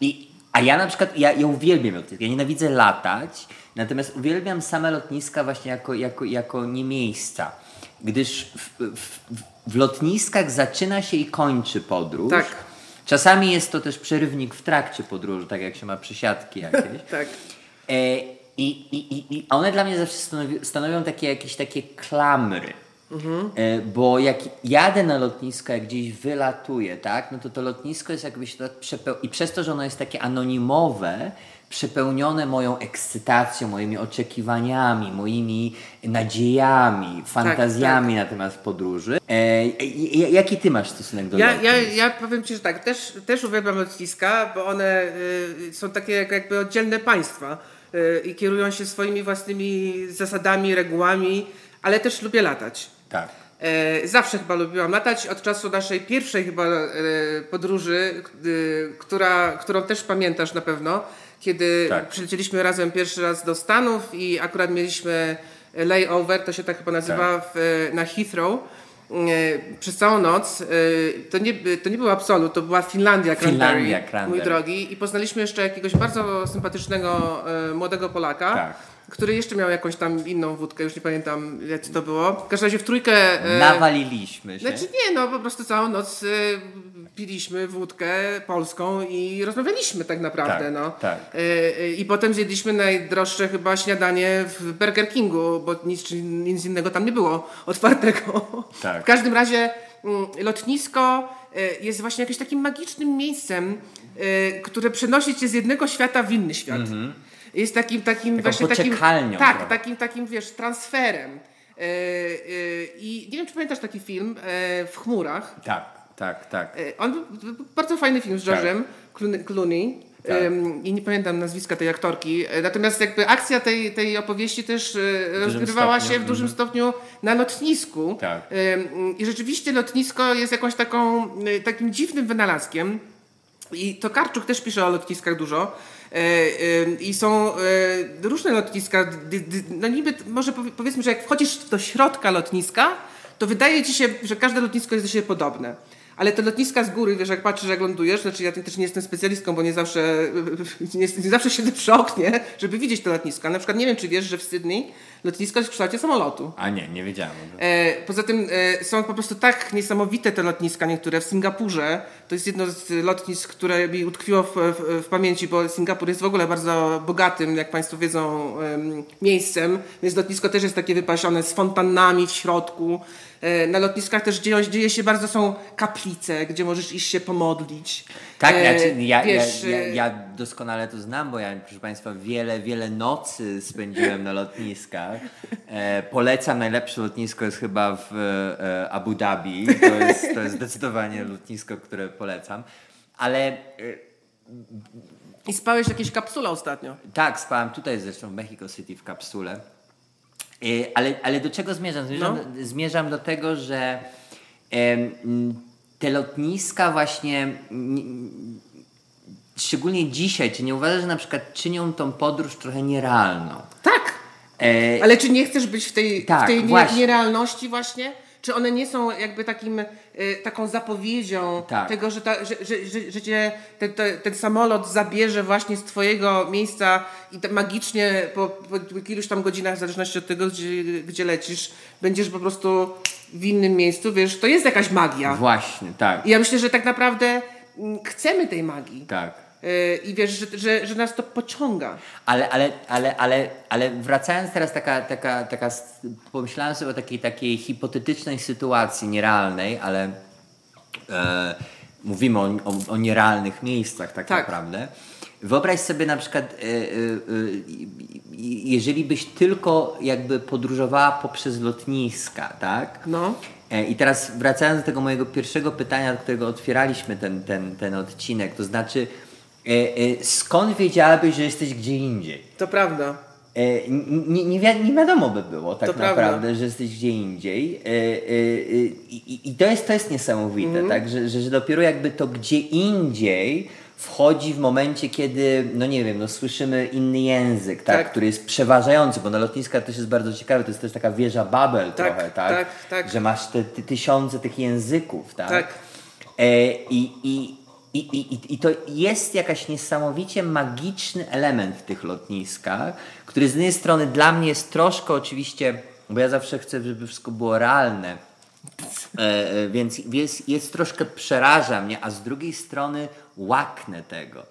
Speaker 1: I, a ja na przykład, ja, ja uwielbiam lotniska, ja nienawidzę latać, natomiast uwielbiam same lotniska właśnie jako, jako, jako nie miejsca. Gdyż w, w, w lotniskach zaczyna się i kończy podróż.
Speaker 2: Tak.
Speaker 1: Czasami jest to też przerywnik w trakcie podróży, tak jak się ma przysiadki jakieś. <laughs>
Speaker 2: Tak.
Speaker 1: E, i, i, i- one dla mnie zawsze stanowi, stanowią takie jakieś takie klamry. E, bo jak jadę na lotnisko, jak gdzieś wylatuję, tak, no to to lotnisko jest jakbyś tak przepeł... I przez to, że ono jest takie anonimowe, przepełnione moją ekscytacją, moimi oczekiwaniami, moimi nadziejami, fantazjami na temat podróży. E, jaki ty masz stosunek do
Speaker 2: Ja, ja, ja powiem Ci, że tak, też, też uwielbiam lotniska, bo one y, są takie jak, jakby oddzielne państwa y, i kierują się swoimi własnymi zasadami, regułami, ale też lubię latać.
Speaker 1: Tak.
Speaker 2: E, Zawsze chyba lubiłam latać, od czasu naszej pierwszej chyba e, podróży, y, która, którą też pamiętasz na pewno, kiedy
Speaker 1: Tak.
Speaker 2: przylecieliśmy razem pierwszy raz do Stanów i akurat mieliśmy layover, to się tak chyba nazywa, w, e, na Heathrow. e, Przez całą noc. e, To nie, to nie był Absolut, to była Finlandia Cranberry, mój drogi. I poznaliśmy jeszcze jakiegoś bardzo sympatycznego młodego Polaka,
Speaker 1: Tak.
Speaker 2: Który jeszcze miał jakąś tam inną wódkę, już nie pamiętam jak to było. W każdym razie w trójkę... e,
Speaker 1: Nawaliliśmy się.
Speaker 2: znaczy nie, no po prostu całą noc y, piliśmy wódkę polską i rozmawialiśmy tak naprawdę,
Speaker 1: Tak,
Speaker 2: no.
Speaker 1: tak.
Speaker 2: Y, y, I potem zjedliśmy najdroższe chyba śniadanie w Burger Kingu, bo nic, nic innego tam nie było otwartego.
Speaker 1: Tak.
Speaker 2: W każdym razie mm, lotnisko y, jest właśnie jakimś takim magicznym miejscem, y, które przenosi cię z jednego świata w inny świat. Jest takim, takim
Speaker 1: Mhm. Taką
Speaker 2: właśnie takim, tak,
Speaker 1: trochę.
Speaker 2: takim, takim, wiesz, transferem. E, e, I nie wiem, czy pamiętasz taki film e, w chmurach.
Speaker 1: Tak, tak, tak.
Speaker 2: On bardzo fajny film z George'em Clooney- Clooney.
Speaker 1: Tak.
Speaker 2: I nie pamiętam nazwiska tej aktorki. Natomiast jakby akcja tej, tej opowieści też rozgrywała
Speaker 1: stopniu,
Speaker 2: się w dużym stopniu na lotnisku.
Speaker 1: Tak.
Speaker 2: I rzeczywiście lotnisko jest jakąś taką, takim dziwnym wynalazkiem. I Tokarczuk też pisze o lotniskach dużo. E, e, I są e, różne lotniska. No niby, może powie- powiedzmy, że jak wchodzisz do środka lotniska, to wydaje ci się, że każde lotnisko jest do siebie podobne. Ale te lotniska z góry, wiesz, jak patrzysz, jak lądujesz, znaczy ja też nie jestem specjalistką, bo nie zawsze, <laughs> nie, nie zawsze siedzę przy oknie, żeby widzieć te lotniska. Na przykład nie wiem, czy wiesz, że w Sydney lotnisko jest w kształcie samolotu.
Speaker 1: A nie, nie wiedziałem.
Speaker 2: E, poza tym e, są po prostu tak niesamowite te lotniska niektóre. W Singapurze to jest jedno z lotnisk, które mi utkwiło w, w, w pamięci, bo Singapur jest w ogóle bardzo bogatym, jak Państwo wiedzą, em, miejscem, więc lotnisko też jest takie wypasione z fontannami w środku. E, na lotniskach też dzieją, dzieje się bardzo, są kaplice, gdzie możesz iść się pomodlić.
Speaker 1: Tak,
Speaker 2: E,
Speaker 1: znaczy, ja,
Speaker 2: wiesz,
Speaker 1: ja, ja,
Speaker 2: e,
Speaker 1: ja doskonale to znam, bo ja, proszę Państwa, wiele, wiele nocy spędziłem na lotniskach. E, polecam, najlepsze lotnisko jest chyba w e, Abu Dhabi. To jest, to jest zdecydowanie lotnisko, które polecam. Ale e,
Speaker 2: I spałeś w jakiejś kapsule ostatnio.
Speaker 1: tak, spałem tutaj zresztą w Mexico City w kapsule. E, Ale, ale do czego zmierzam? Zmierzam,
Speaker 2: No.
Speaker 1: zmierzam do tego, że te lotniska właśnie szczególnie dzisiaj, czy nie uważasz, że na przykład czynią tą podróż trochę nierealną?
Speaker 2: Tak,
Speaker 1: E,
Speaker 2: Ale czy nie chcesz być w tej,
Speaker 1: Tak,
Speaker 2: w tej nie,
Speaker 1: właśnie.
Speaker 2: nierealności właśnie? Czy one nie są jakby takim, y, taką zapowiedzią
Speaker 1: Tak.
Speaker 2: tego, że, ta, że, że, że, że cię ten, ten, ten samolot zabierze właśnie z twojego miejsca i magicznie po, po iluś tam godzinach, w zależności od tego, gdzie, gdzie lecisz, będziesz po prostu w innym miejscu, wiesz, to jest jakaś magia.
Speaker 1: właśnie, tak,
Speaker 2: I ja myślę, że tak naprawdę mm, chcemy tej magii.
Speaker 1: tak.
Speaker 2: Y, I wiesz, że, że, że nas to pociąga.
Speaker 1: Ale, ale, ale, ale, ale wracając teraz taka, taka, taka, pomyślałem sobie o takiej, takiej hipotetycznej sytuacji, nierealnej, ale e, mówimy o, o, o nierealnych miejscach tak,
Speaker 2: Tak.
Speaker 1: naprawdę. Wyobraź sobie na przykład, e, e, e, jeżeli byś tylko jakby podróżowała poprzez lotniska, tak?
Speaker 2: No.
Speaker 1: I teraz wracając do tego mojego pierwszego pytania, od którego otwieraliśmy ten, ten, ten odcinek, to znaczy skąd wiedziałabyś, że jesteś gdzie indziej?
Speaker 2: To prawda.
Speaker 1: E, nie, nie, wi- nie wiadomo by było tak
Speaker 2: To prawda.
Speaker 1: naprawdę, że jesteś gdzie indziej. E, e, e, I i to, jest, to jest niesamowite,
Speaker 2: Mhm.
Speaker 1: tak? Że, że, że dopiero jakby to gdzie indziej wchodzi w momencie, kiedy, no nie wiem, no słyszymy inny język, tak?
Speaker 2: Tak.
Speaker 1: który jest przeważający, bo na lotniskach też jest bardzo ciekawe, to jest też taka wieża Babel
Speaker 2: Tak,
Speaker 1: trochę, tak?
Speaker 2: tak, tak.
Speaker 1: Że masz te, ty, tysiące tych języków, tak?
Speaker 2: Tak.
Speaker 1: E, i, i, i, i, i- to jest jakaś niesamowicie magiczny element w tych lotniskach, który z jednej strony dla mnie jest troszkę oczywiście, bo ja zawsze chcę, żeby wszystko było realne, e, e, więc jest, jest troszkę przeraża mnie, a z drugiej strony łaknę tego.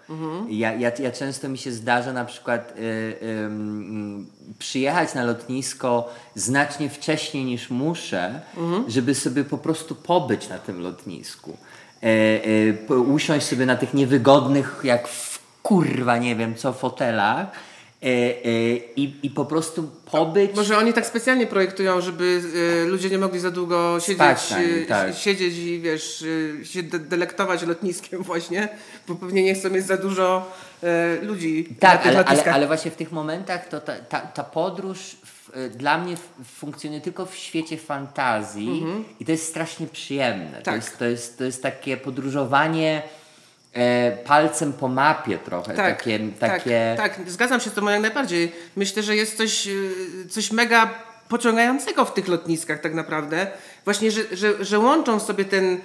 Speaker 1: Ja, ja, ja często mi się zdarza na przykład e, em, przyjechać na lotnisko znacznie wcześniej niż muszę, żeby sobie po prostu pobyć na tym lotnisku. E, e, usiąść sobie na tych niewygodnych, jak w kurwa nie wiem co, fotelach i, i po prostu pobyć.
Speaker 2: Może oni tak specjalnie projektują, żeby e, ludzie nie mogli za długo siedzieć, e,
Speaker 1: tak.
Speaker 2: siedzieć i wiesz, e, się de- delektować lotniskiem <laughs> właśnie, bo pewnie nie chcą mieć za dużo e, ludzi
Speaker 1: Tak, ale, ale, ale właśnie w tych momentach to ta, ta, ta podróż dla mnie funkcjonuje tylko w świecie fantazji i to jest strasznie przyjemne. To,
Speaker 2: Mhm. Tak.
Speaker 1: jest, to, jest, to jest takie podróżowanie e, palcem po mapie trochę.
Speaker 2: tak,
Speaker 1: takie, takie...
Speaker 2: tak, tak, zgadzam się z tobą jak najbardziej. Myślę, że jest coś, e, coś mega pociągającego w tych lotniskach tak naprawdę. Właśnie, że, że, że łączą sobie ten,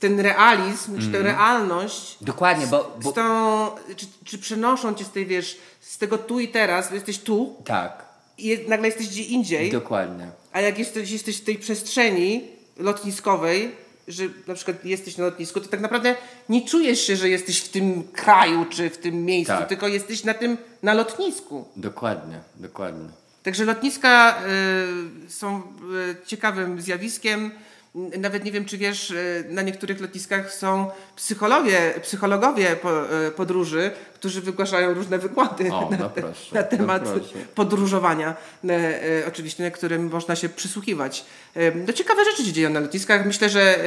Speaker 2: ten realizm, czy tę realność
Speaker 1: Dokładnie, bo, bo
Speaker 2: z tą, czy, czy przenoszą cię z tej, wiesz, z tego tu i teraz, jesteś tu
Speaker 1: tak,
Speaker 2: i nagle jesteś gdzie indziej,
Speaker 1: dokładnie.
Speaker 2: a jak jesteś, jesteś w tej przestrzeni lotniskowej, że na przykład jesteś na lotnisku, to tak naprawdę nie czujesz się, że jesteś w tym kraju czy w tym miejscu,
Speaker 1: Tak.
Speaker 2: tylko jesteś na tym, na lotnisku.
Speaker 1: Dokładnie, dokładnie.
Speaker 2: Także lotniska y, są y, ciekawym zjawiskiem. Nawet nie wiem, czy wiesz, y, na niektórych lotniskach są psychologie, psychologowie y, podróży, którzy wygłaszają różne wykłady
Speaker 1: O,
Speaker 2: na,
Speaker 1: no proszę,
Speaker 2: na
Speaker 1: no
Speaker 2: temat podróżowania, y, oczywiście, którym można się przysłuchiwać. No, ciekawe rzeczy się dzieją na lotniskach. Myślę, że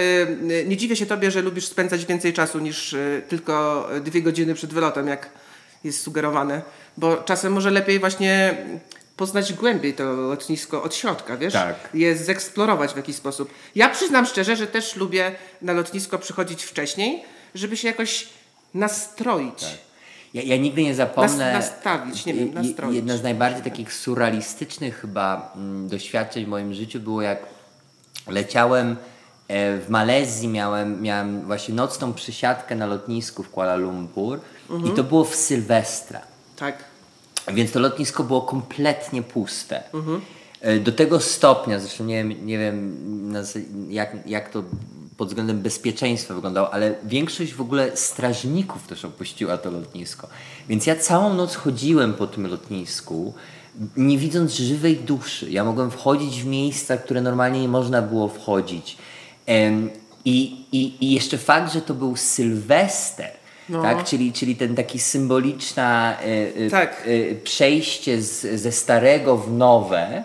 Speaker 2: nie dziwię się tobie, że lubisz spędzać więcej czasu niż tylko dwie godziny przed wylotem, jak jest sugerowane, bo czasem może lepiej właśnie poznać głębiej to lotnisko od środka, wiesz?
Speaker 1: Tak.
Speaker 2: Je zeksplorować w jakiś sposób. Ja przyznam szczerze, że też lubię na lotnisko przychodzić wcześniej, żeby się jakoś nastroić.
Speaker 1: Ja, ja nigdy nie zapomnę.
Speaker 2: Nas- nastawić, nie wiem, nastroić.
Speaker 1: Jedna z najbardziej takich surrealistycznych chyba mm, doświadczeń w moim życiu było jak leciałem e, w Malezji, miałem, miałem właśnie nocną przysiadkę na lotnisku w Kuala Lumpur i to było w Sylwestra.
Speaker 2: Tak.
Speaker 1: Więc to lotnisko było kompletnie puste. E, Do tego stopnia, zresztą nie wiem, nie wiem jak, jak to pod względem bezpieczeństwa wyglądało, ale większość w ogóle strażników też opuściła to lotnisko. Więc ja całą noc chodziłem po tym lotnisku, nie widząc żywej duszy. Ja mogłem wchodzić w miejsca, które normalnie nie można było wchodzić. I, i, I jeszcze fakt, że to był Sylwester, tak? czyli, czyli ten taki symboliczna e,
Speaker 2: Tak.
Speaker 1: e, przejście z, ze starego w nowe,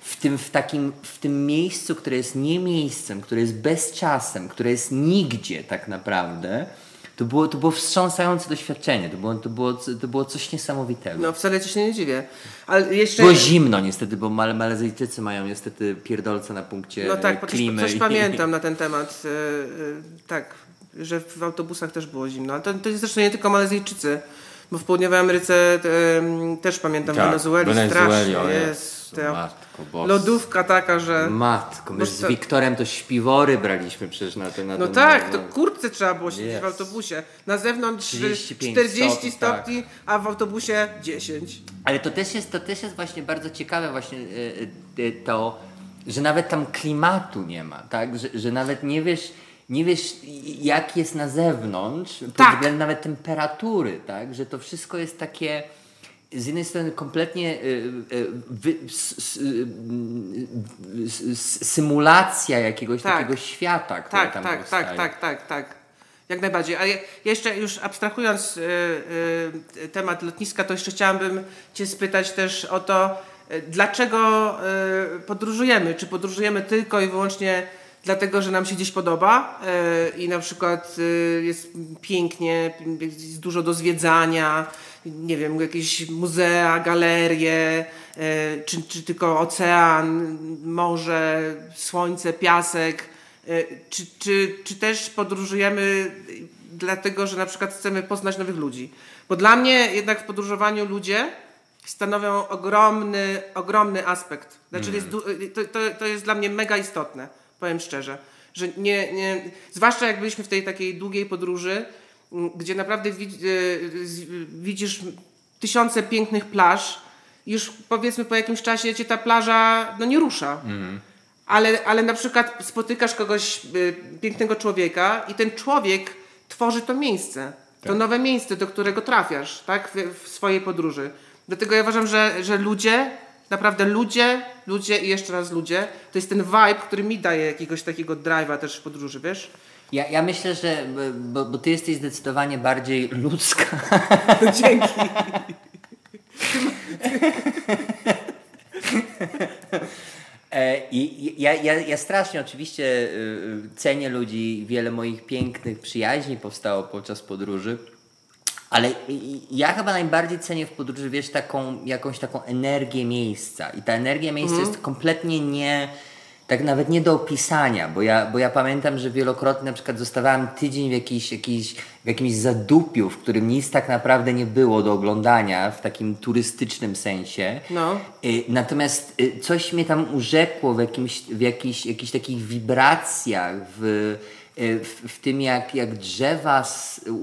Speaker 1: w tym, w, takim, w tym miejscu, które jest nie miejscem, które jest bezczasem, które jest nigdzie tak naprawdę, to było, to było wstrząsające doświadczenie. To było, to, było, to było coś niesamowitego.
Speaker 2: No wcale ci się nie dziwię. Ale jeszcze...
Speaker 1: Było zimno niestety, bo Male, Malezyjczycy mają niestety pierdolce na punkcie
Speaker 2: No tak, coś,
Speaker 1: klimy.
Speaker 2: coś
Speaker 1: i-
Speaker 2: pamiętam na <laughs> ten temat. e, tak, że w autobusach też było zimno. Ale to, to jest zresztą nie tylko Malezyjczycy, bo w południowej Ameryce e, też pamiętam
Speaker 1: Tak,
Speaker 2: Wenezueli, strasznie jest. ta
Speaker 1: Matko Boska.
Speaker 2: lodówka taka, że...
Speaker 1: Matko, my z
Speaker 2: to-
Speaker 1: Wiktorem to śpiwory braliśmy przecież na ten na
Speaker 2: No
Speaker 1: ten-
Speaker 2: tak,
Speaker 1: no,
Speaker 2: to kurtce trzeba było siedzieć
Speaker 1: Jest.
Speaker 2: w autobusie. Na zewnątrz
Speaker 1: 35
Speaker 2: 40
Speaker 1: stopni,
Speaker 2: stopni,
Speaker 1: tak.
Speaker 2: a w autobusie 10.
Speaker 1: Ale to też jest, to też jest właśnie bardzo ciekawe właśnie y, y, to, że nawet tam klimatu nie ma, tak? Że, że nawet nie wiesz, nie wiesz jak jest na zewnątrz, pod
Speaker 2: Tak.
Speaker 1: względem nawet temperatury, tak? Że to wszystko jest takie z jednej strony kompletnie y, y, y, symulacja jakiegoś
Speaker 2: Tak.
Speaker 1: takiego świata, który
Speaker 2: Tak,
Speaker 1: tam
Speaker 2: tak,
Speaker 1: powstaje.
Speaker 2: tak, tak, tak, tak. Jak najbardziej. A ja- jeszcze już abstrahując y, y, temat lotniska, to jeszcze chciałabym Cię spytać też o to, dlaczego y, podróżujemy? Czy podróżujemy tylko i wyłącznie dlatego, że nam się gdzieś podoba y, i na przykład y, jest pięknie, jest dużo do zwiedzania, nie wiem, jakieś muzea, galerie, y, czy, czy tylko ocean, morze, słońce, piasek. E, Czy, czy, czy też podróżujemy dlatego, że na przykład chcemy poznać nowych ludzi? Bo dla mnie jednak w podróżowaniu ludzie stanowią ogromny, ogromny aspekt. Znaczy jest, to, to, to jest dla mnie mega istotne, powiem szczerze. Że nie, nie, zwłaszcza jak byliśmy w tej takiej długiej podróży, gdzie naprawdę e, widzisz tysiące pięknych plaż, już powiedzmy po jakimś czasie cię ta plaża no, nie rusza. Ale, ale na przykład spotykasz kogoś, y, pięknego człowieka i ten człowiek tworzy to miejsce, to nowe miejsce, do którego trafiasz, tak, w, w swojej podróży. Dlatego ja uważam, że, że ludzie, naprawdę ludzie, ludzie i jeszcze raz ludzie, to jest ten vibe, który mi daje jakiegoś takiego drive'a też w podróży, wiesz?
Speaker 1: Ja, ja myślę, że bo, bo ty jesteś zdecydowanie bardziej ludzka. <laughs>
Speaker 2: Dzięki.
Speaker 1: E, I ja, ja, ja strasznie oczywiście y, y, cenię ludzi, wiele moich pięknych przyjaźni powstało podczas podróży, ale ja chyba najbardziej cenię w podróży, wiesz, taką, jakąś taką energię miejsca. I ta energia miejsca jest kompletnie nie, tak nawet nie do opisania, bo ja, bo ja pamiętam, że wielokrotnie na przykład zostawałem tydzień w, jakiś, jakiś, w jakimś zadupiu, w którym nic tak naprawdę nie było do oglądania w takim turystycznym sensie.
Speaker 2: No.
Speaker 1: Y, Natomiast y, coś mnie tam urzekło w, jakimś, w jakichś, jakichś takich wibracjach, w, w, w tym jak, jak drzewa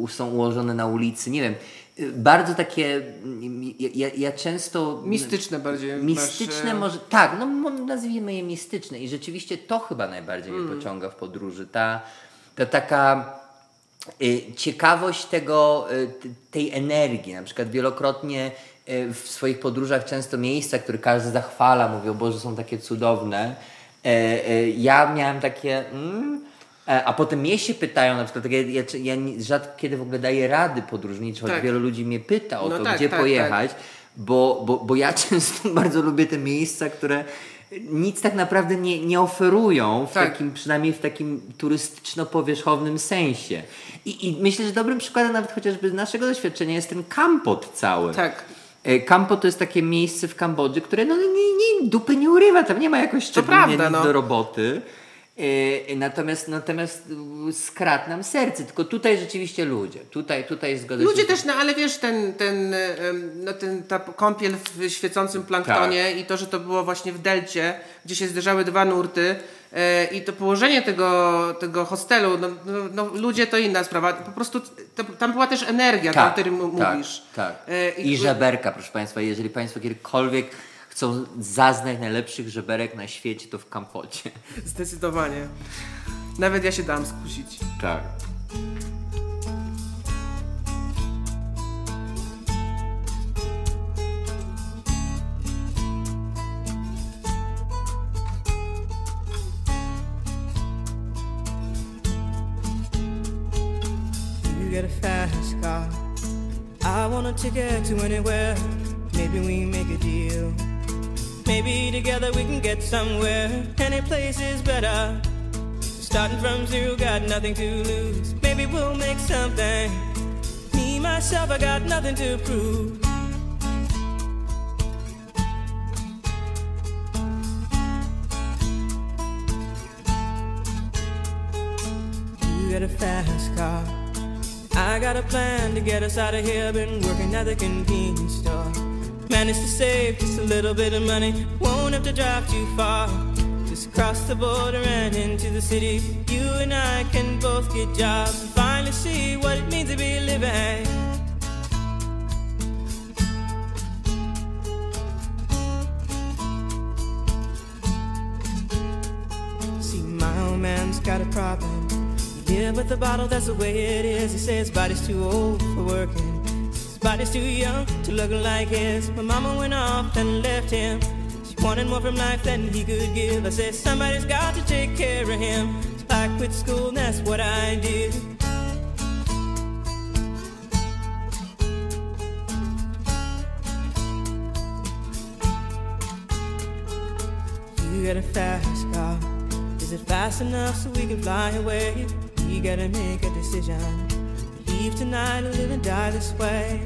Speaker 1: są ułożone na ulicy. Nie wiem, y, bardzo takie. mm, Ja, ja, ja często.
Speaker 2: Mistyczne bardziej.
Speaker 1: Mistyczne
Speaker 2: masz, e,
Speaker 1: może. Tak, no nazwijmy je mistyczne. I rzeczywiście to chyba najbardziej
Speaker 2: Mm.
Speaker 1: mnie pociąga w podróży. Ta, ta taka y, ciekawość tego, y, tej energii. Na przykład wielokrotnie y, w swoich podróżach często miejsca, które każdy zachwala, mówi o Boże, są takie cudowne. E, e, Ja miałem takie... Mm, a potem mnie się pytają, na przykład, tak ja, ja, ja rzadko kiedy w ogóle daję rady podróżnicze, choć
Speaker 2: Tak.
Speaker 1: wielu ludzi mnie pyta o
Speaker 2: No
Speaker 1: to,
Speaker 2: tak,
Speaker 1: gdzie
Speaker 2: tak,
Speaker 1: pojechać, Bo, bo, bo ja <laughs> często bardzo lubię te miejsca, które nic tak naprawdę nie, nie oferują, w
Speaker 2: Tak.
Speaker 1: takim, przynajmniej w takim turystyczno-powierzchownym sensie. I, I myślę, że dobrym przykładem nawet chociażby z naszego doświadczenia jest ten Kampot cały.
Speaker 2: Tak.
Speaker 1: E, Kampo to jest takie miejsce w Kambodży, które no, nie, nie, dupy nie urywa, tam nie ma jakoś szczególnie
Speaker 2: prawda,
Speaker 1: nic
Speaker 2: no.
Speaker 1: do roboty. Yy, natomiast, natomiast yy, skradł nam serce. Tylko tutaj rzeczywiście ludzie. Tutaj, tutaj zgodzę
Speaker 2: Ludzie
Speaker 1: się.
Speaker 2: też, no ale wiesz, ten, ten, no, ten, ta kąpiel w świecącym planktonie
Speaker 1: Tak.
Speaker 2: i to, że to było właśnie w delcie, gdzie się zderzały dwa nurty e, i to położenie tego, tego hostelu, no, no, no ludzie to inna sprawa. Po prostu to, tam była też energia, ta, o której
Speaker 1: tak,
Speaker 2: mówisz.
Speaker 1: Tak.
Speaker 2: E,
Speaker 1: I żeberka, proszę Państwa. Jeżeli Państwo kiedykolwiek chcą zaznać najlepszych żeberek na świecie, to w Kampocie. <laughs>
Speaker 2: Zdecydowanie. Nawet ja się dam skusić.
Speaker 1: Tak.
Speaker 7: You get a fast car. I want a ticket to anywhere. Maybe we make a deal. Maybe together we can get somewhere. Any place is better. Starting from zero, got nothing to lose. Maybe we'll make something. Me, myself, I got nothing to prove. You got a fast car. I got a plan to get us out of here. Been working at the convenience store. Managed to save just a little bit of money. Won't have to drive too far. Just cross the border and into the city. You and I can both get jobs and finally see what it means to be living. See, my old man's got a problem. Live with a bottle, that's the way it is. He says body's too old for working. Body's too young to look like his. My mama went off and left him. She wanted more from life than he could give. I said, somebody's got to take care of him. So I quit school, and that's what I did. You got a fast car. Is it fast enough so we can fly away? We gotta make a decision. Leave tonight or live and die this way.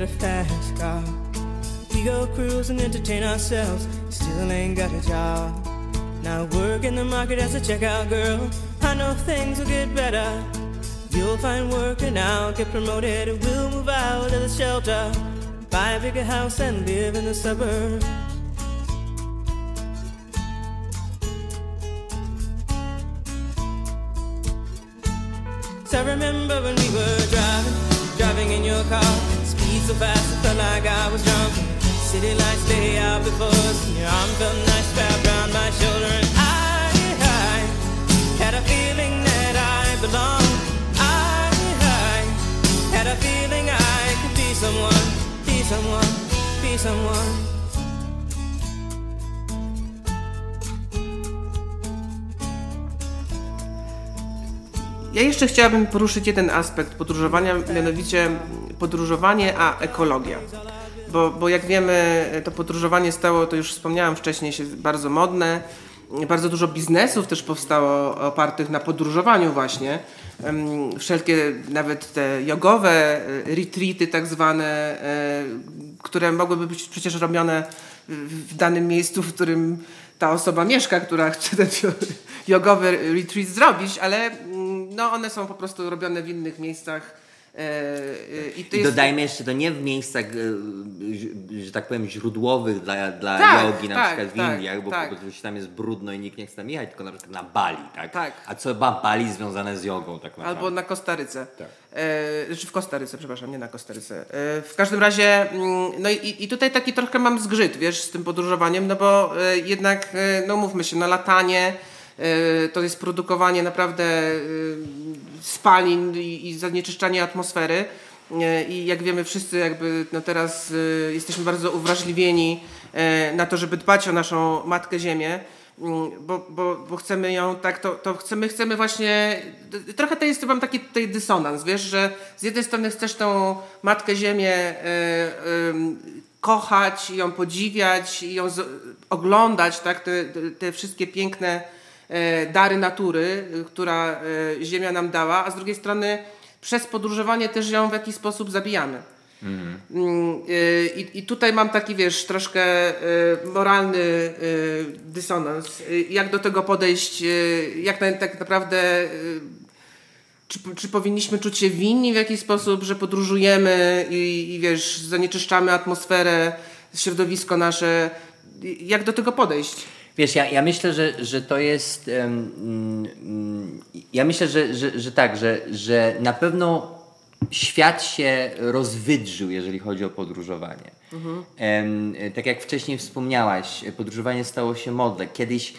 Speaker 7: A fast car. We go cruise and entertain ourselves. Still ain't got a job. Now work in the market as a checkout girl. I know things will get better. You'll find work and I'll get promoted. And we'll move out of the shelter. Buy a bigger house and live in the suburbs. I remember when we were driving, driving in your car. So fast, it felt like I was drunk. City lights lay out before us, and your arm felt nice wrapped around my shoulder. And I, I had a feeling that I belonged. I, I had a feeling I could be someone, be someone, be someone.
Speaker 2: Ja jeszcze chciałabym poruszyć jeden aspekt podróżowania, mianowicie podróżowanie a ekologia. Bo, bo jak wiemy, to podróżowanie stało, to już wspomniałam wcześniej, się bardzo modne. Bardzo dużo biznesów też powstało opartych na podróżowaniu właśnie. Wszelkie nawet te jogowe e, retreaty tak zwane, e, które mogłyby być przecież robione w danym miejscu, w którym ta osoba mieszka, która chce ten <laughs> jogowy retreat zrobić, ale no, one są po prostu robione w innych miejscach. e, e, I
Speaker 1: I
Speaker 2: jest...
Speaker 1: dodajmy jeszcze, to nie w miejscach, e, że- tak powiem, źródłowych dla, dla
Speaker 2: Tak,
Speaker 1: jogi, na
Speaker 2: tak,
Speaker 1: przykład w
Speaker 2: tak,
Speaker 1: Indiach, bo
Speaker 2: tak.
Speaker 1: po prostu tam jest brudno i nikt nie chce tam jechać, tylko na przykład na Bali, tak?
Speaker 2: Tak.
Speaker 1: A co ma Bali związane z jogą tak naprawdę?
Speaker 2: Albo na Kostaryce.
Speaker 1: Tak.
Speaker 2: E, czy w Kostaryce, przepraszam, nie na Kostaryce. E, w każdym razie, mm, no i, i tutaj taki trochę mam zgrzyt, wiesz, z tym podróżowaniem, no bo e, jednak, no mówmy się, no latanie to jest produkowanie naprawdę e, spalin i, zanieczyszczanie atmosfery. E, I jak wiemy wszyscy jakby no teraz e, jesteśmy bardzo uwrażliwieni e, na to, żeby dbać o naszą Matkę Ziemię, mm, bo, bo, bo chcemy ją tak, to, to chcemy, chcemy właśnie, trochę to jest, mam taki dysonans, wiesz, że z jednej strony chcesz tą Matkę Ziemię e, em, kochać ją podziwiać ją oglądać, tak, te, te- wszystkie piękne e, dary natury, y, która e, Ziemia nam dała, a z drugiej strony przez podróżowanie też ją w jakiś sposób zabijamy. Mm, y, I, I tutaj mam taki, wiesz, troszkę y, moralny dysonans. Jak do tego podejść, jak na, tak naprawdę, czy, czy powinniśmy czuć się winni w jakiś sposób, że podróżujemy i, i wiesz, zanieczyszczamy atmosferę, środowisko nasze. Jak do tego podejść?
Speaker 1: Wiesz, ja, ja myślę, że, że to jest. mm, ja myślę, że, że, że tak, że, że na pewno świat się rozwydrzył, jeżeli chodzi o podróżowanie. Em, tak jak wcześniej wspomniałaś, podróżowanie stało się modne. Kiedyś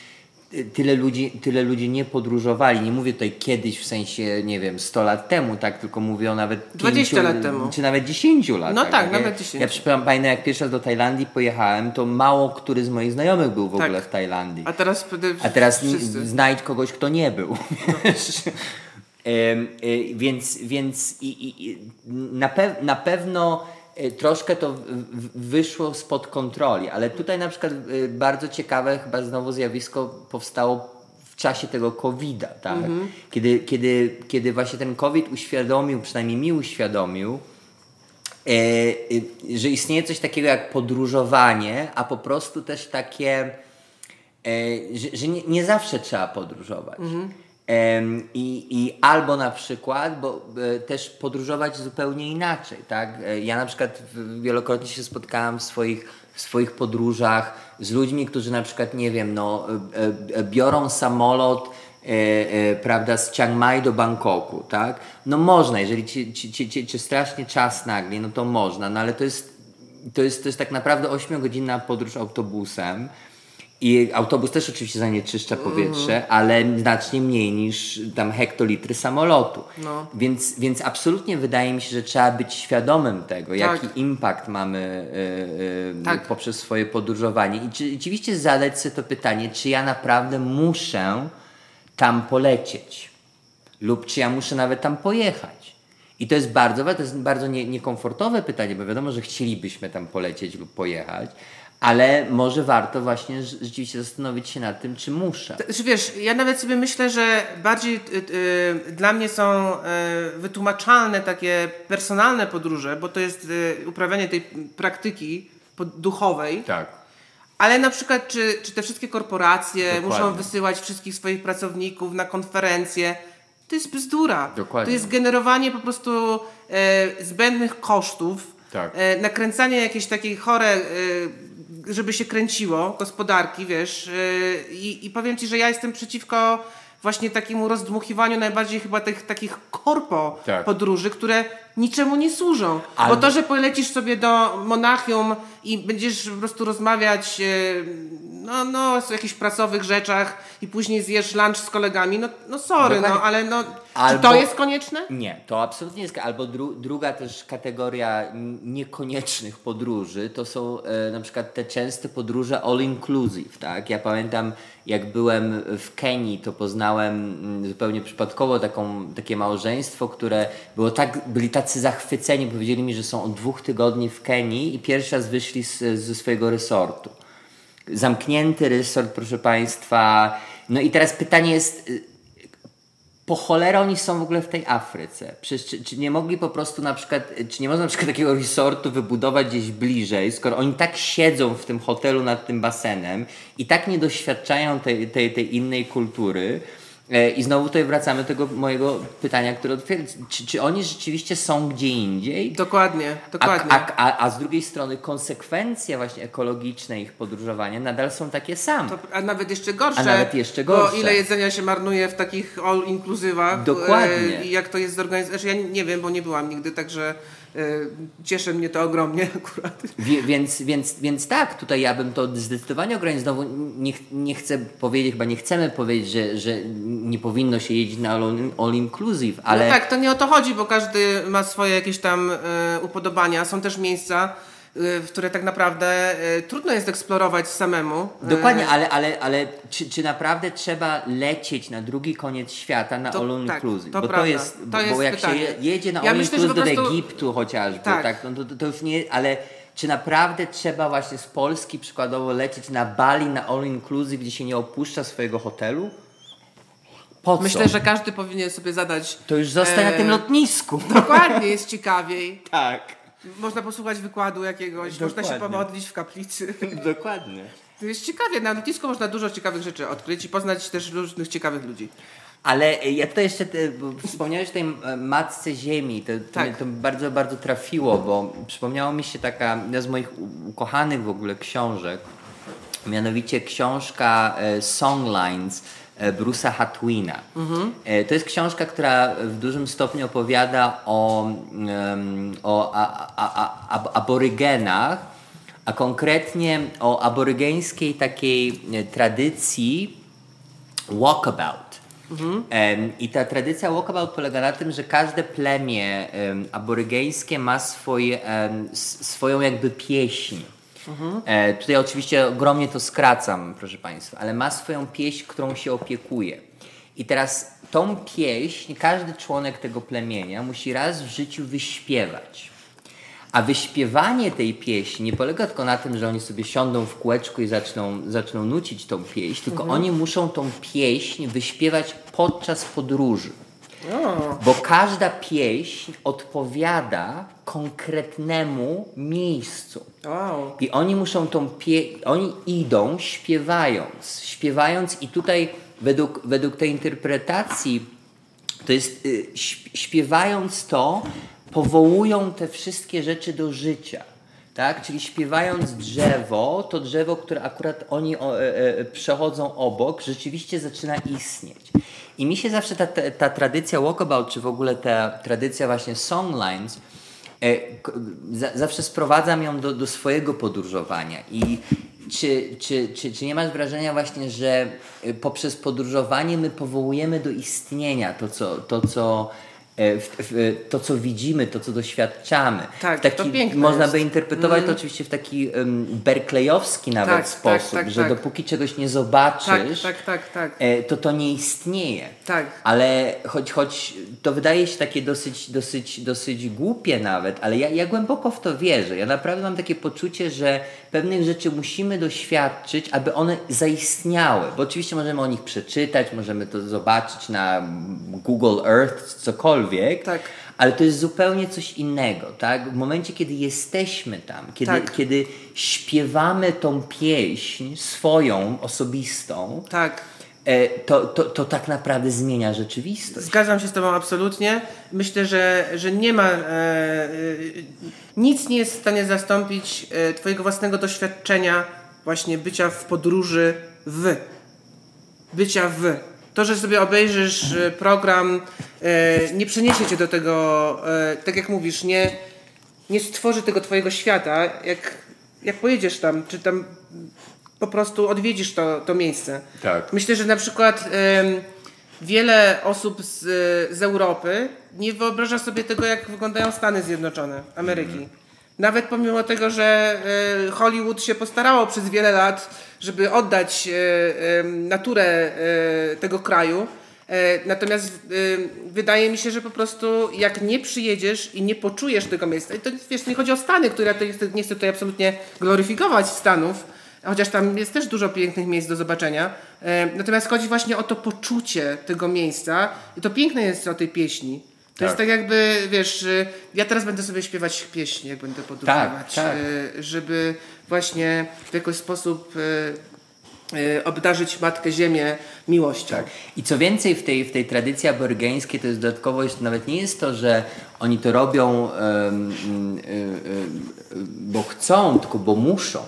Speaker 1: tyle ludzi, tyle ludzi nie podróżowali. Nie mówię tutaj kiedyś w sensie, nie wiem, 100 lat temu, tak, tylko mówię o nawet
Speaker 2: 20
Speaker 1: pięciu-
Speaker 2: lat temu.
Speaker 1: Czy nawet 10 latach.
Speaker 2: No tak,
Speaker 1: Ja-
Speaker 2: nawet 10.
Speaker 1: Ja przypomnę, pamiętam, jak pierwszy raz do Tajlandii pojechałem, to mało który z moich znajomych był w
Speaker 2: Tak.
Speaker 1: ogóle w Tajlandii.
Speaker 2: A teraz,
Speaker 1: A teraz
Speaker 2: wszyscy.
Speaker 1: znajdź kogoś, kto nie był. <laughs> Em, y, więc więc i, i, na, pew, na pewno troszkę to wyszło spod kontroli, ale tutaj na przykład y, bardzo ciekawe chyba znowu zjawisko powstało w czasie tego COVID-a, tak? Kiedy, kiedy, kiedy właśnie ten COVID uświadomił, przynajmniej mi uświadomił, e, e, że istnieje coś takiego jak podróżowanie, a po prostu też takie, e, że, że nie, nie zawsze trzeba podróżować. Em, I, I albo na przykład, bo e, też podróżować zupełnie inaczej, tak? E, Ja na przykład wielokrotnie się spotkałem w swoich, w swoich podróżach z ludźmi, którzy na przykład, nie wiem, no, e, biorą samolot prawda, z Chiang Mai do Bangkoku, tak? No można, jeżeli ci, ci, ci, ci strasznie czas nagli, no to można, no ale to jest, to jest, to jest tak naprawdę 8-godzinna podróż autobusem. I autobus też oczywiście zanieczyszcza powietrze, ale znacznie mniej niż tam hektolitry samolotu.
Speaker 2: No.
Speaker 1: Więc, więc absolutnie wydaje mi się, że trzeba być świadomym tego, jaki
Speaker 2: Tak.
Speaker 1: impact mamy y, y,
Speaker 2: Tak.
Speaker 1: poprzez swoje podróżowanie. I czy, rzeczywiście zadać sobie to pytanie, czy ja naprawdę muszę tam polecieć lub czy ja muszę nawet tam pojechać. I to jest bardzo, to jest bardzo nie, niekomfortowe pytanie, bo wiadomo, że chcielibyśmy tam polecieć lub pojechać, ale może warto właśnie rz- rzeczywiście zastanowić się nad tym, czy muszę.
Speaker 2: Znaczy, wiesz, ja nawet sobie myślę, że bardziej y, y, dla mnie są y, wytłumaczalne takie personalne podróże, bo to jest y, uprawianie tej praktyki duchowej.
Speaker 1: Tak.
Speaker 2: Ale na przykład, czy, czy te wszystkie korporacje
Speaker 1: Dokładnie.
Speaker 2: muszą wysyłać wszystkich swoich pracowników na konferencje? To jest bzdura.
Speaker 1: Dokładnie.
Speaker 2: To jest generowanie po prostu e, zbędnych kosztów,
Speaker 1: Tak.
Speaker 2: e, nakręcanie jakiejś takiej chore, e, żeby się kręciło, gospodarki, wiesz. E, i, I powiem Ci, że ja jestem przeciwko właśnie takiemu rozdmuchiwaniu najbardziej chyba tych takich korpo
Speaker 1: Tak.
Speaker 2: podróży, które niczemu nie służą.
Speaker 1: Albo-
Speaker 2: Bo to, że polecisz sobie do Monachium i będziesz po prostu rozmawiać no, no, o jakichś pracowych rzeczach i później zjesz lunch z kolegami, no, no sorry,
Speaker 1: Dokładnie.
Speaker 2: no, ale no,
Speaker 1: Albo-
Speaker 2: czy to jest konieczne?
Speaker 1: Nie, to absolutnie jest. Albo dru, druga też kategoria niekoniecznych podróży to są e, na przykład te częste podróże all inclusive, tak? Ja pamiętam, jak byłem w Kenii, to poznałem mm, zupełnie przypadkowo taką, takie małżeństwo, które było tak, byli tacy zachwyceni, powiedzieli mi, że są od dwóch tygodni w Kenii i pierwszy raz wyszli z, ze swojego resortu. Zamknięty resort, proszę Państwa. No i teraz pytanie jest, y, po cholerę oni są w ogóle w tej Afryce? Przecież czy, czy nie mogli po prostu na przykład, czy nie można na przykład <laughs> takiego resortu wybudować gdzieś bliżej, skoro oni tak siedzą w tym hotelu nad tym basenem i tak nie doświadczają tej, tej, tej innej kultury. E, I znowu tutaj wracamy do tego mojego pytania, które otwiera. Czy, czy oni rzeczywiście są gdzie indziej?
Speaker 2: Dokładnie,
Speaker 1: A,
Speaker 2: dokładnie.
Speaker 1: a, a, a z drugiej strony konsekwencje właśnie ekologiczne ich podróżowania nadal są takie same.
Speaker 2: To, a nawet jeszcze gorsze.
Speaker 1: A nawet jeszcze
Speaker 2: Bo
Speaker 1: gorsze.
Speaker 2: ile jedzenia się marnuje w takich all inclusywach.
Speaker 1: Dokładnie.
Speaker 2: e, jak to jest zorganizowane. Znaczy, ja nie wiem, bo nie byłam nigdy, także cieszy mnie to ogromnie <laughs> akurat.
Speaker 1: Więc, więc, więc tak, tutaj ja bym to zdecydowanie ograniczył. Znowu nie, nie chcę powiedzieć, chyba nie chcemy powiedzieć, że, że nie powinno się jeździć na all, all inclusive, ale
Speaker 2: No tak, to nie o to chodzi, bo każdy ma swoje jakieś tam e, upodobania. Są też miejsca, e, które tak naprawdę e, trudno jest eksplorować samemu. E,
Speaker 1: Dokładnie, ale, ale, ale czy, czy naprawdę trzeba lecieć na drugi koniec świata na
Speaker 2: To-
Speaker 1: all
Speaker 2: tak,
Speaker 1: inclusive?
Speaker 2: to
Speaker 1: bo to
Speaker 2: prawda.
Speaker 1: jest,
Speaker 2: To
Speaker 1: bo,
Speaker 2: jest
Speaker 1: bo jak
Speaker 2: pytanie.
Speaker 1: się je- jedzie na
Speaker 2: Ja
Speaker 1: all inclusive do
Speaker 2: prostu-
Speaker 1: Egiptu chociażby,
Speaker 2: Tak.
Speaker 1: tak, no to, to, to już nie, ale czy naprawdę trzeba właśnie z Polski przykładowo lecieć na Bali na all inclusive, gdzie się nie opuszcza swojego hotelu?
Speaker 2: Myślę, że każdy powinien sobie zadać.
Speaker 1: To już zostań na
Speaker 2: e,
Speaker 1: tym lotnisku.
Speaker 2: Dokładnie, <laughs> jest ciekawiej.
Speaker 1: Tak.
Speaker 2: Można posłuchać wykładu jakiegoś, można się
Speaker 1: Dokładnie.
Speaker 2: pomodlić w kaplicy. <laughs>
Speaker 1: Dokładnie.
Speaker 2: To jest ciekawie. Na lotnisku można dużo ciekawych rzeczy odkryć i poznać też różnych ciekawych ludzi.
Speaker 1: Ale e, ja tutaj jeszcze, bo wspomniałeś o tej e, Matce Ziemi, to,
Speaker 2: Tak.
Speaker 1: to bardzo, bardzo trafiło, bo przypomniało mi się taka, jedna z moich ukochanych w ogóle książek, mianowicie książka e, Songlines Bruce'a Hatwina. E, To jest książka, która w dużym stopniu opowiada o, o a, a, a, ab- aborygenach, a konkretnie o aborygeńskiej takiej e, tradycji walkabout. Em, I ta tradycja walkabout polega na tym, że każde plemię em, aborygeńskie ma swoje, swoją jakby pieśń. E, tutaj oczywiście ogromnie to skracam, proszę Państwa, ale ma swoją pieśń, którą się opiekuje. I teraz tą pieśń każdy członek tego plemienia musi raz w życiu wyśpiewać. A wyśpiewanie tej pieśni nie polega tylko na tym, że oni sobie siądą w kółeczku i zaczną, zaczną nucić tą pieśń, tylko oni muszą tą pieśń wyśpiewać podczas podróży. Bo każda pieśń odpowiada konkretnemu miejscu.
Speaker 2: Wow.
Speaker 1: I oni muszą tą pie... oni idą śpiewając, śpiewając i tutaj według, według tej interpretacji to jest y, śp- śpiewając to powołują te wszystkie rzeczy do życia. Tak? Czyli śpiewając drzewo, to drzewo, które akurat oni o, e, e, przechodzą obok, rzeczywiście zaczyna istnieć. I mi się zawsze ta, ta, ta tradycja walkabout, czy w ogóle ta tradycja właśnie songlines, E, za, zawsze sprowadzam ją do, do swojego podróżowania. I czy, czy, czy, czy nie masz wrażenia właśnie, że e, poprzez podróżowanie my powołujemy do istnienia to, co, to, co, w, w, to, co widzimy, to, co doświadczamy.
Speaker 2: Tak,
Speaker 1: taki,
Speaker 2: to piękne
Speaker 1: Można
Speaker 2: jest.
Speaker 1: by interpretować to oczywiście w taki um, berklejowski nawet
Speaker 2: Tak, tak,
Speaker 1: sposób,
Speaker 2: tak,
Speaker 1: że
Speaker 2: tak.
Speaker 1: dopóki czegoś nie zobaczysz,
Speaker 2: tak, tak,
Speaker 1: e, to to nie istnieje. Ale choć, choć to wydaje się takie dosyć, dosyć, dosyć głupie nawet, ale ja, ja głęboko w to wierzę. Ja naprawdę mam takie poczucie, że pewnych rzeczy musimy doświadczyć, aby one zaistniały. Bo oczywiście możemy o nich przeczytać, możemy to zobaczyć na Google Earth, cokolwiek.
Speaker 2: Tak.
Speaker 1: Ale to jest zupełnie coś innego, tak? W momencie, kiedy jesteśmy tam, kiedy,
Speaker 2: Tak.
Speaker 1: kiedy śpiewamy tą pieśń swoją, osobistą,
Speaker 2: Tak.
Speaker 1: e, to, to, to tak naprawdę zmienia rzeczywistość.
Speaker 2: Zgadzam się z Tobą absolutnie. Myślę, że, że nie ma. E, e, nic nie jest w stanie zastąpić e, Twojego własnego doświadczenia, właśnie bycia w podróży w. Bycia w. To, że sobie obejrzysz e, program, e, nie przeniesie cię do tego, e, tak jak mówisz, nie, nie stworzy tego Twojego świata. Jak, jak pojedziesz tam, czy tam po prostu odwiedzisz to, to miejsce.
Speaker 1: Tak.
Speaker 2: Myślę, że na przykład wiele osób z, z Europy nie wyobraża sobie tego, jak wyglądają Stany Zjednoczone Ameryki. Nawet pomimo tego, że e, Hollywood się postarało przez wiele lat, żeby oddać e, em, naturę e, tego kraju. E, Natomiast e, wydaje mi się, że po prostu jak nie przyjedziesz i nie poczujesz tego miejsca, i to wiesz, nie chodzi o Stany, które jest, nie chcę tutaj absolutnie gloryfikować Stanów, chociaż tam jest też dużo pięknych miejsc do zobaczenia. E, Natomiast chodzi właśnie o to poczucie tego miejsca i to piękne jest o tej pieśni. To jest tak jakby, wiesz, e, ja teraz będę sobie śpiewać pieśni, jak będę podróżować,
Speaker 1: tak.
Speaker 2: e, żeby właśnie w jakiś sposób e, obdarzyć Matkę Ziemię miłością.
Speaker 1: Tak. I co więcej, w tej, w tej tradycji aborygeńskiej to jest dodatkowo, jeszcze nawet nie jest to, że oni to robią, y, y, y, bo chcą, tylko bo muszą.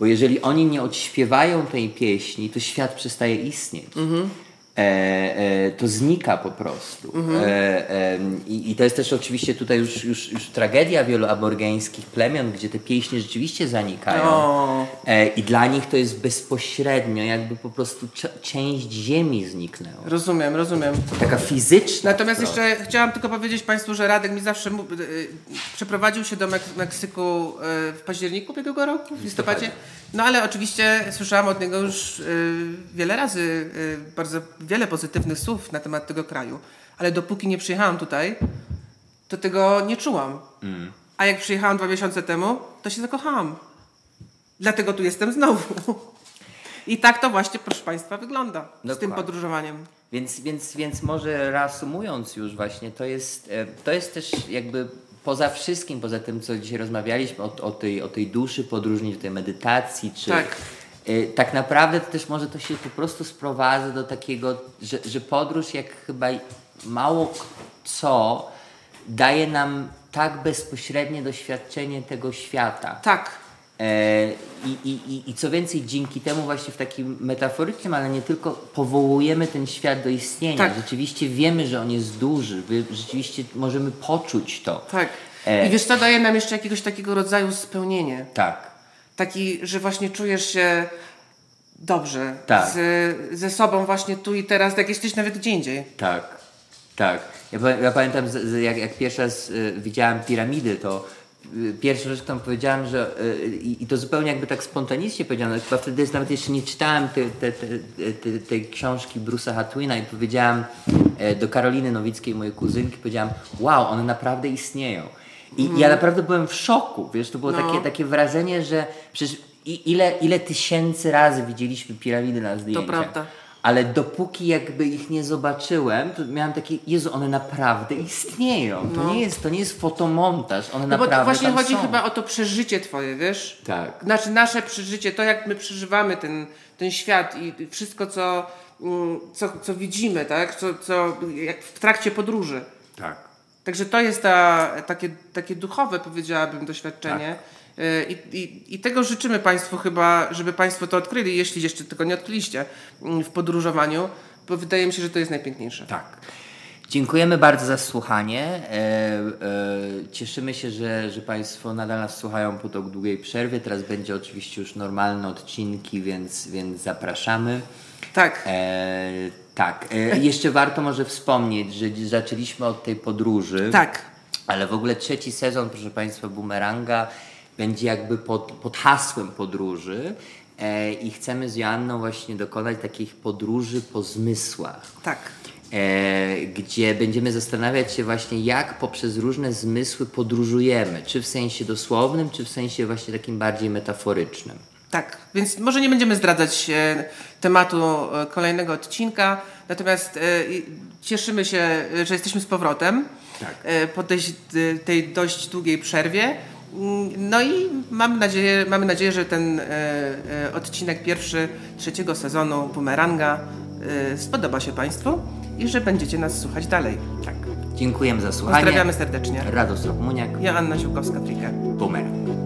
Speaker 1: Bo jeżeli oni nie odśpiewają tej pieśni, to świat przestaje istnieć. e, to znika po prostu.
Speaker 2: Mhm.
Speaker 1: E, i, I to jest też oczywiście tutaj już, już, już tragedia wielu aborgańskich plemion, gdzie te pieśni rzeczywiście zanikają.
Speaker 2: O.
Speaker 1: E, I dla nich to jest bezpośrednio, jakby po prostu część ziemi zniknęła.
Speaker 2: Rozumiem, rozumiem.
Speaker 1: Taka fizyczna.
Speaker 2: Natomiast jeszcze chciałam tylko powiedzieć Państwu, że Radek mi zawsze przeprowadził się do Mek- Meksyku w październiku ubiegłego roku, w listopadzie. No ale oczywiście słyszałam od niego już wiele razy bardzo wiele pozytywnych słów na temat tego kraju. Ale dopóki nie przyjechałam tutaj, to tego nie czułam. A jak przyjechałam dwa miesiące temu, to się zakochałam. Dlatego tu jestem znowu. I tak to właśnie, proszę Państwa, wygląda z tym
Speaker 1: Dokładnie.
Speaker 2: podróżowaniem.
Speaker 1: Więc, więc, więc może reasumując już właśnie, to jest, e, to jest też jakby poza wszystkim, poza tym, co dzisiaj rozmawialiśmy o, o, tej, o tej duszy podróżnej, tej medytacji, czy
Speaker 2: Tak.
Speaker 1: E, tak naprawdę to też może to się po prostu sprowadza do takiego, że, że podróż jak chyba mało co daje nam tak bezpośrednie doświadczenie tego świata.
Speaker 2: Tak.
Speaker 1: E, i, i, i, co więcej, dzięki temu właśnie w takim metaforycznym, ale nie tylko, powołujemy ten świat do istnienia.
Speaker 2: Tak.
Speaker 1: Rzeczywiście wiemy, że on jest duży, rzeczywiście możemy poczuć to.
Speaker 2: Tak.
Speaker 1: E.
Speaker 2: I wiesz, to daje nam jeszcze jakiegoś takiego rodzaju spełnienie.
Speaker 1: Tak.
Speaker 2: Taki, że właśnie czujesz się dobrze
Speaker 1: Tak.
Speaker 2: z, ze sobą właśnie tu i teraz, tak jak jesteś nawet gdzie indziej.
Speaker 1: Tak, tak. Ja, ja pamiętam, z, z, jak, jak pierwszy raz y, widziałem piramidy, to y, pierwsza rzecz, którą powiedziałem, że y, i, to zupełnie jakby tak spontanicznie powiedziałem, chyba wtedy jest, nawet jeszcze nie czytałem te, te, te, te, tej książki Bruce'a Hatwina i powiedziałem e, do Karoliny Nowickiej, mojej kuzynki, powiedziałem, wow, one naprawdę istnieją. I ja naprawdę byłem w szoku, wiesz, to było takie, takie wrażenie, że przecież ile, ile tysięcy razy widzieliśmy piramidy na zdjęciach.
Speaker 2: prawda.
Speaker 1: Ale dopóki jakby ich nie zobaczyłem, to miałem takie, Jezu, one naprawdę istnieją. To, nie, jest, to nie jest fotomontaż, one
Speaker 2: No bo
Speaker 1: naprawdę
Speaker 2: to właśnie
Speaker 1: tam
Speaker 2: chodzi
Speaker 1: są.
Speaker 2: chyba o to przeżycie twoje, wiesz?
Speaker 1: Tak.
Speaker 2: Znaczy nasze przeżycie, to jak my przeżywamy ten, ten świat i wszystko, co, mm, co, co widzimy, tak? Co, co, jak w trakcie podróży.
Speaker 1: Tak.
Speaker 2: Także to jest ta, takie, takie duchowe, powiedziałabym, doświadczenie. Y, I, i, I tego życzymy Państwu chyba, żeby Państwo to odkryli, jeśli jeszcze tego nie odkryliście mm, w podróżowaniu, bo wydaje mi się, że to jest najpiękniejsze.
Speaker 1: Tak. Dziękujemy bardzo za słuchanie. E, e, cieszymy się, że, że Państwo nadal nas słuchają po tak długiej przerwie. Teraz będzie oczywiście już normalne odcinki, więc, więc zapraszamy.
Speaker 2: Tak.
Speaker 1: E, tak. E, jeszcze warto może wspomnieć, że zaczęliśmy od tej podróży.
Speaker 2: Tak.
Speaker 1: Ale w ogóle trzeci sezon, proszę Państwa, Boomeranga będzie jakby pod, pod hasłem podróży. E, I chcemy z Joanną właśnie dokonać takich podróży po zmysłach
Speaker 2: Tak.
Speaker 1: e, gdzie będziemy zastanawiać się właśnie, jak poprzez różne zmysły podróżujemy, czy w sensie dosłownym, czy w sensie właśnie takim bardziej metaforycznym.
Speaker 2: Tak, więc może nie będziemy zdradzać e, tematu e, kolejnego odcinka, natomiast e, cieszymy się, że jesteśmy z powrotem
Speaker 1: Tak.
Speaker 2: po tej, tej dość długiej przerwie. Mm, No i mamy nadzieję, mamy nadzieję że ten odcinek pierwszy trzeciego sezonu Bumeranga spodoba się Państwu i że będziecie nas słuchać dalej.
Speaker 1: Tak. Dziękujemy za słuchanie.
Speaker 2: Pozdrawiamy serdecznie.
Speaker 1: Radosław Muniak,
Speaker 2: Ja Anna Ziółkowska-Trike.
Speaker 1: Boomerang.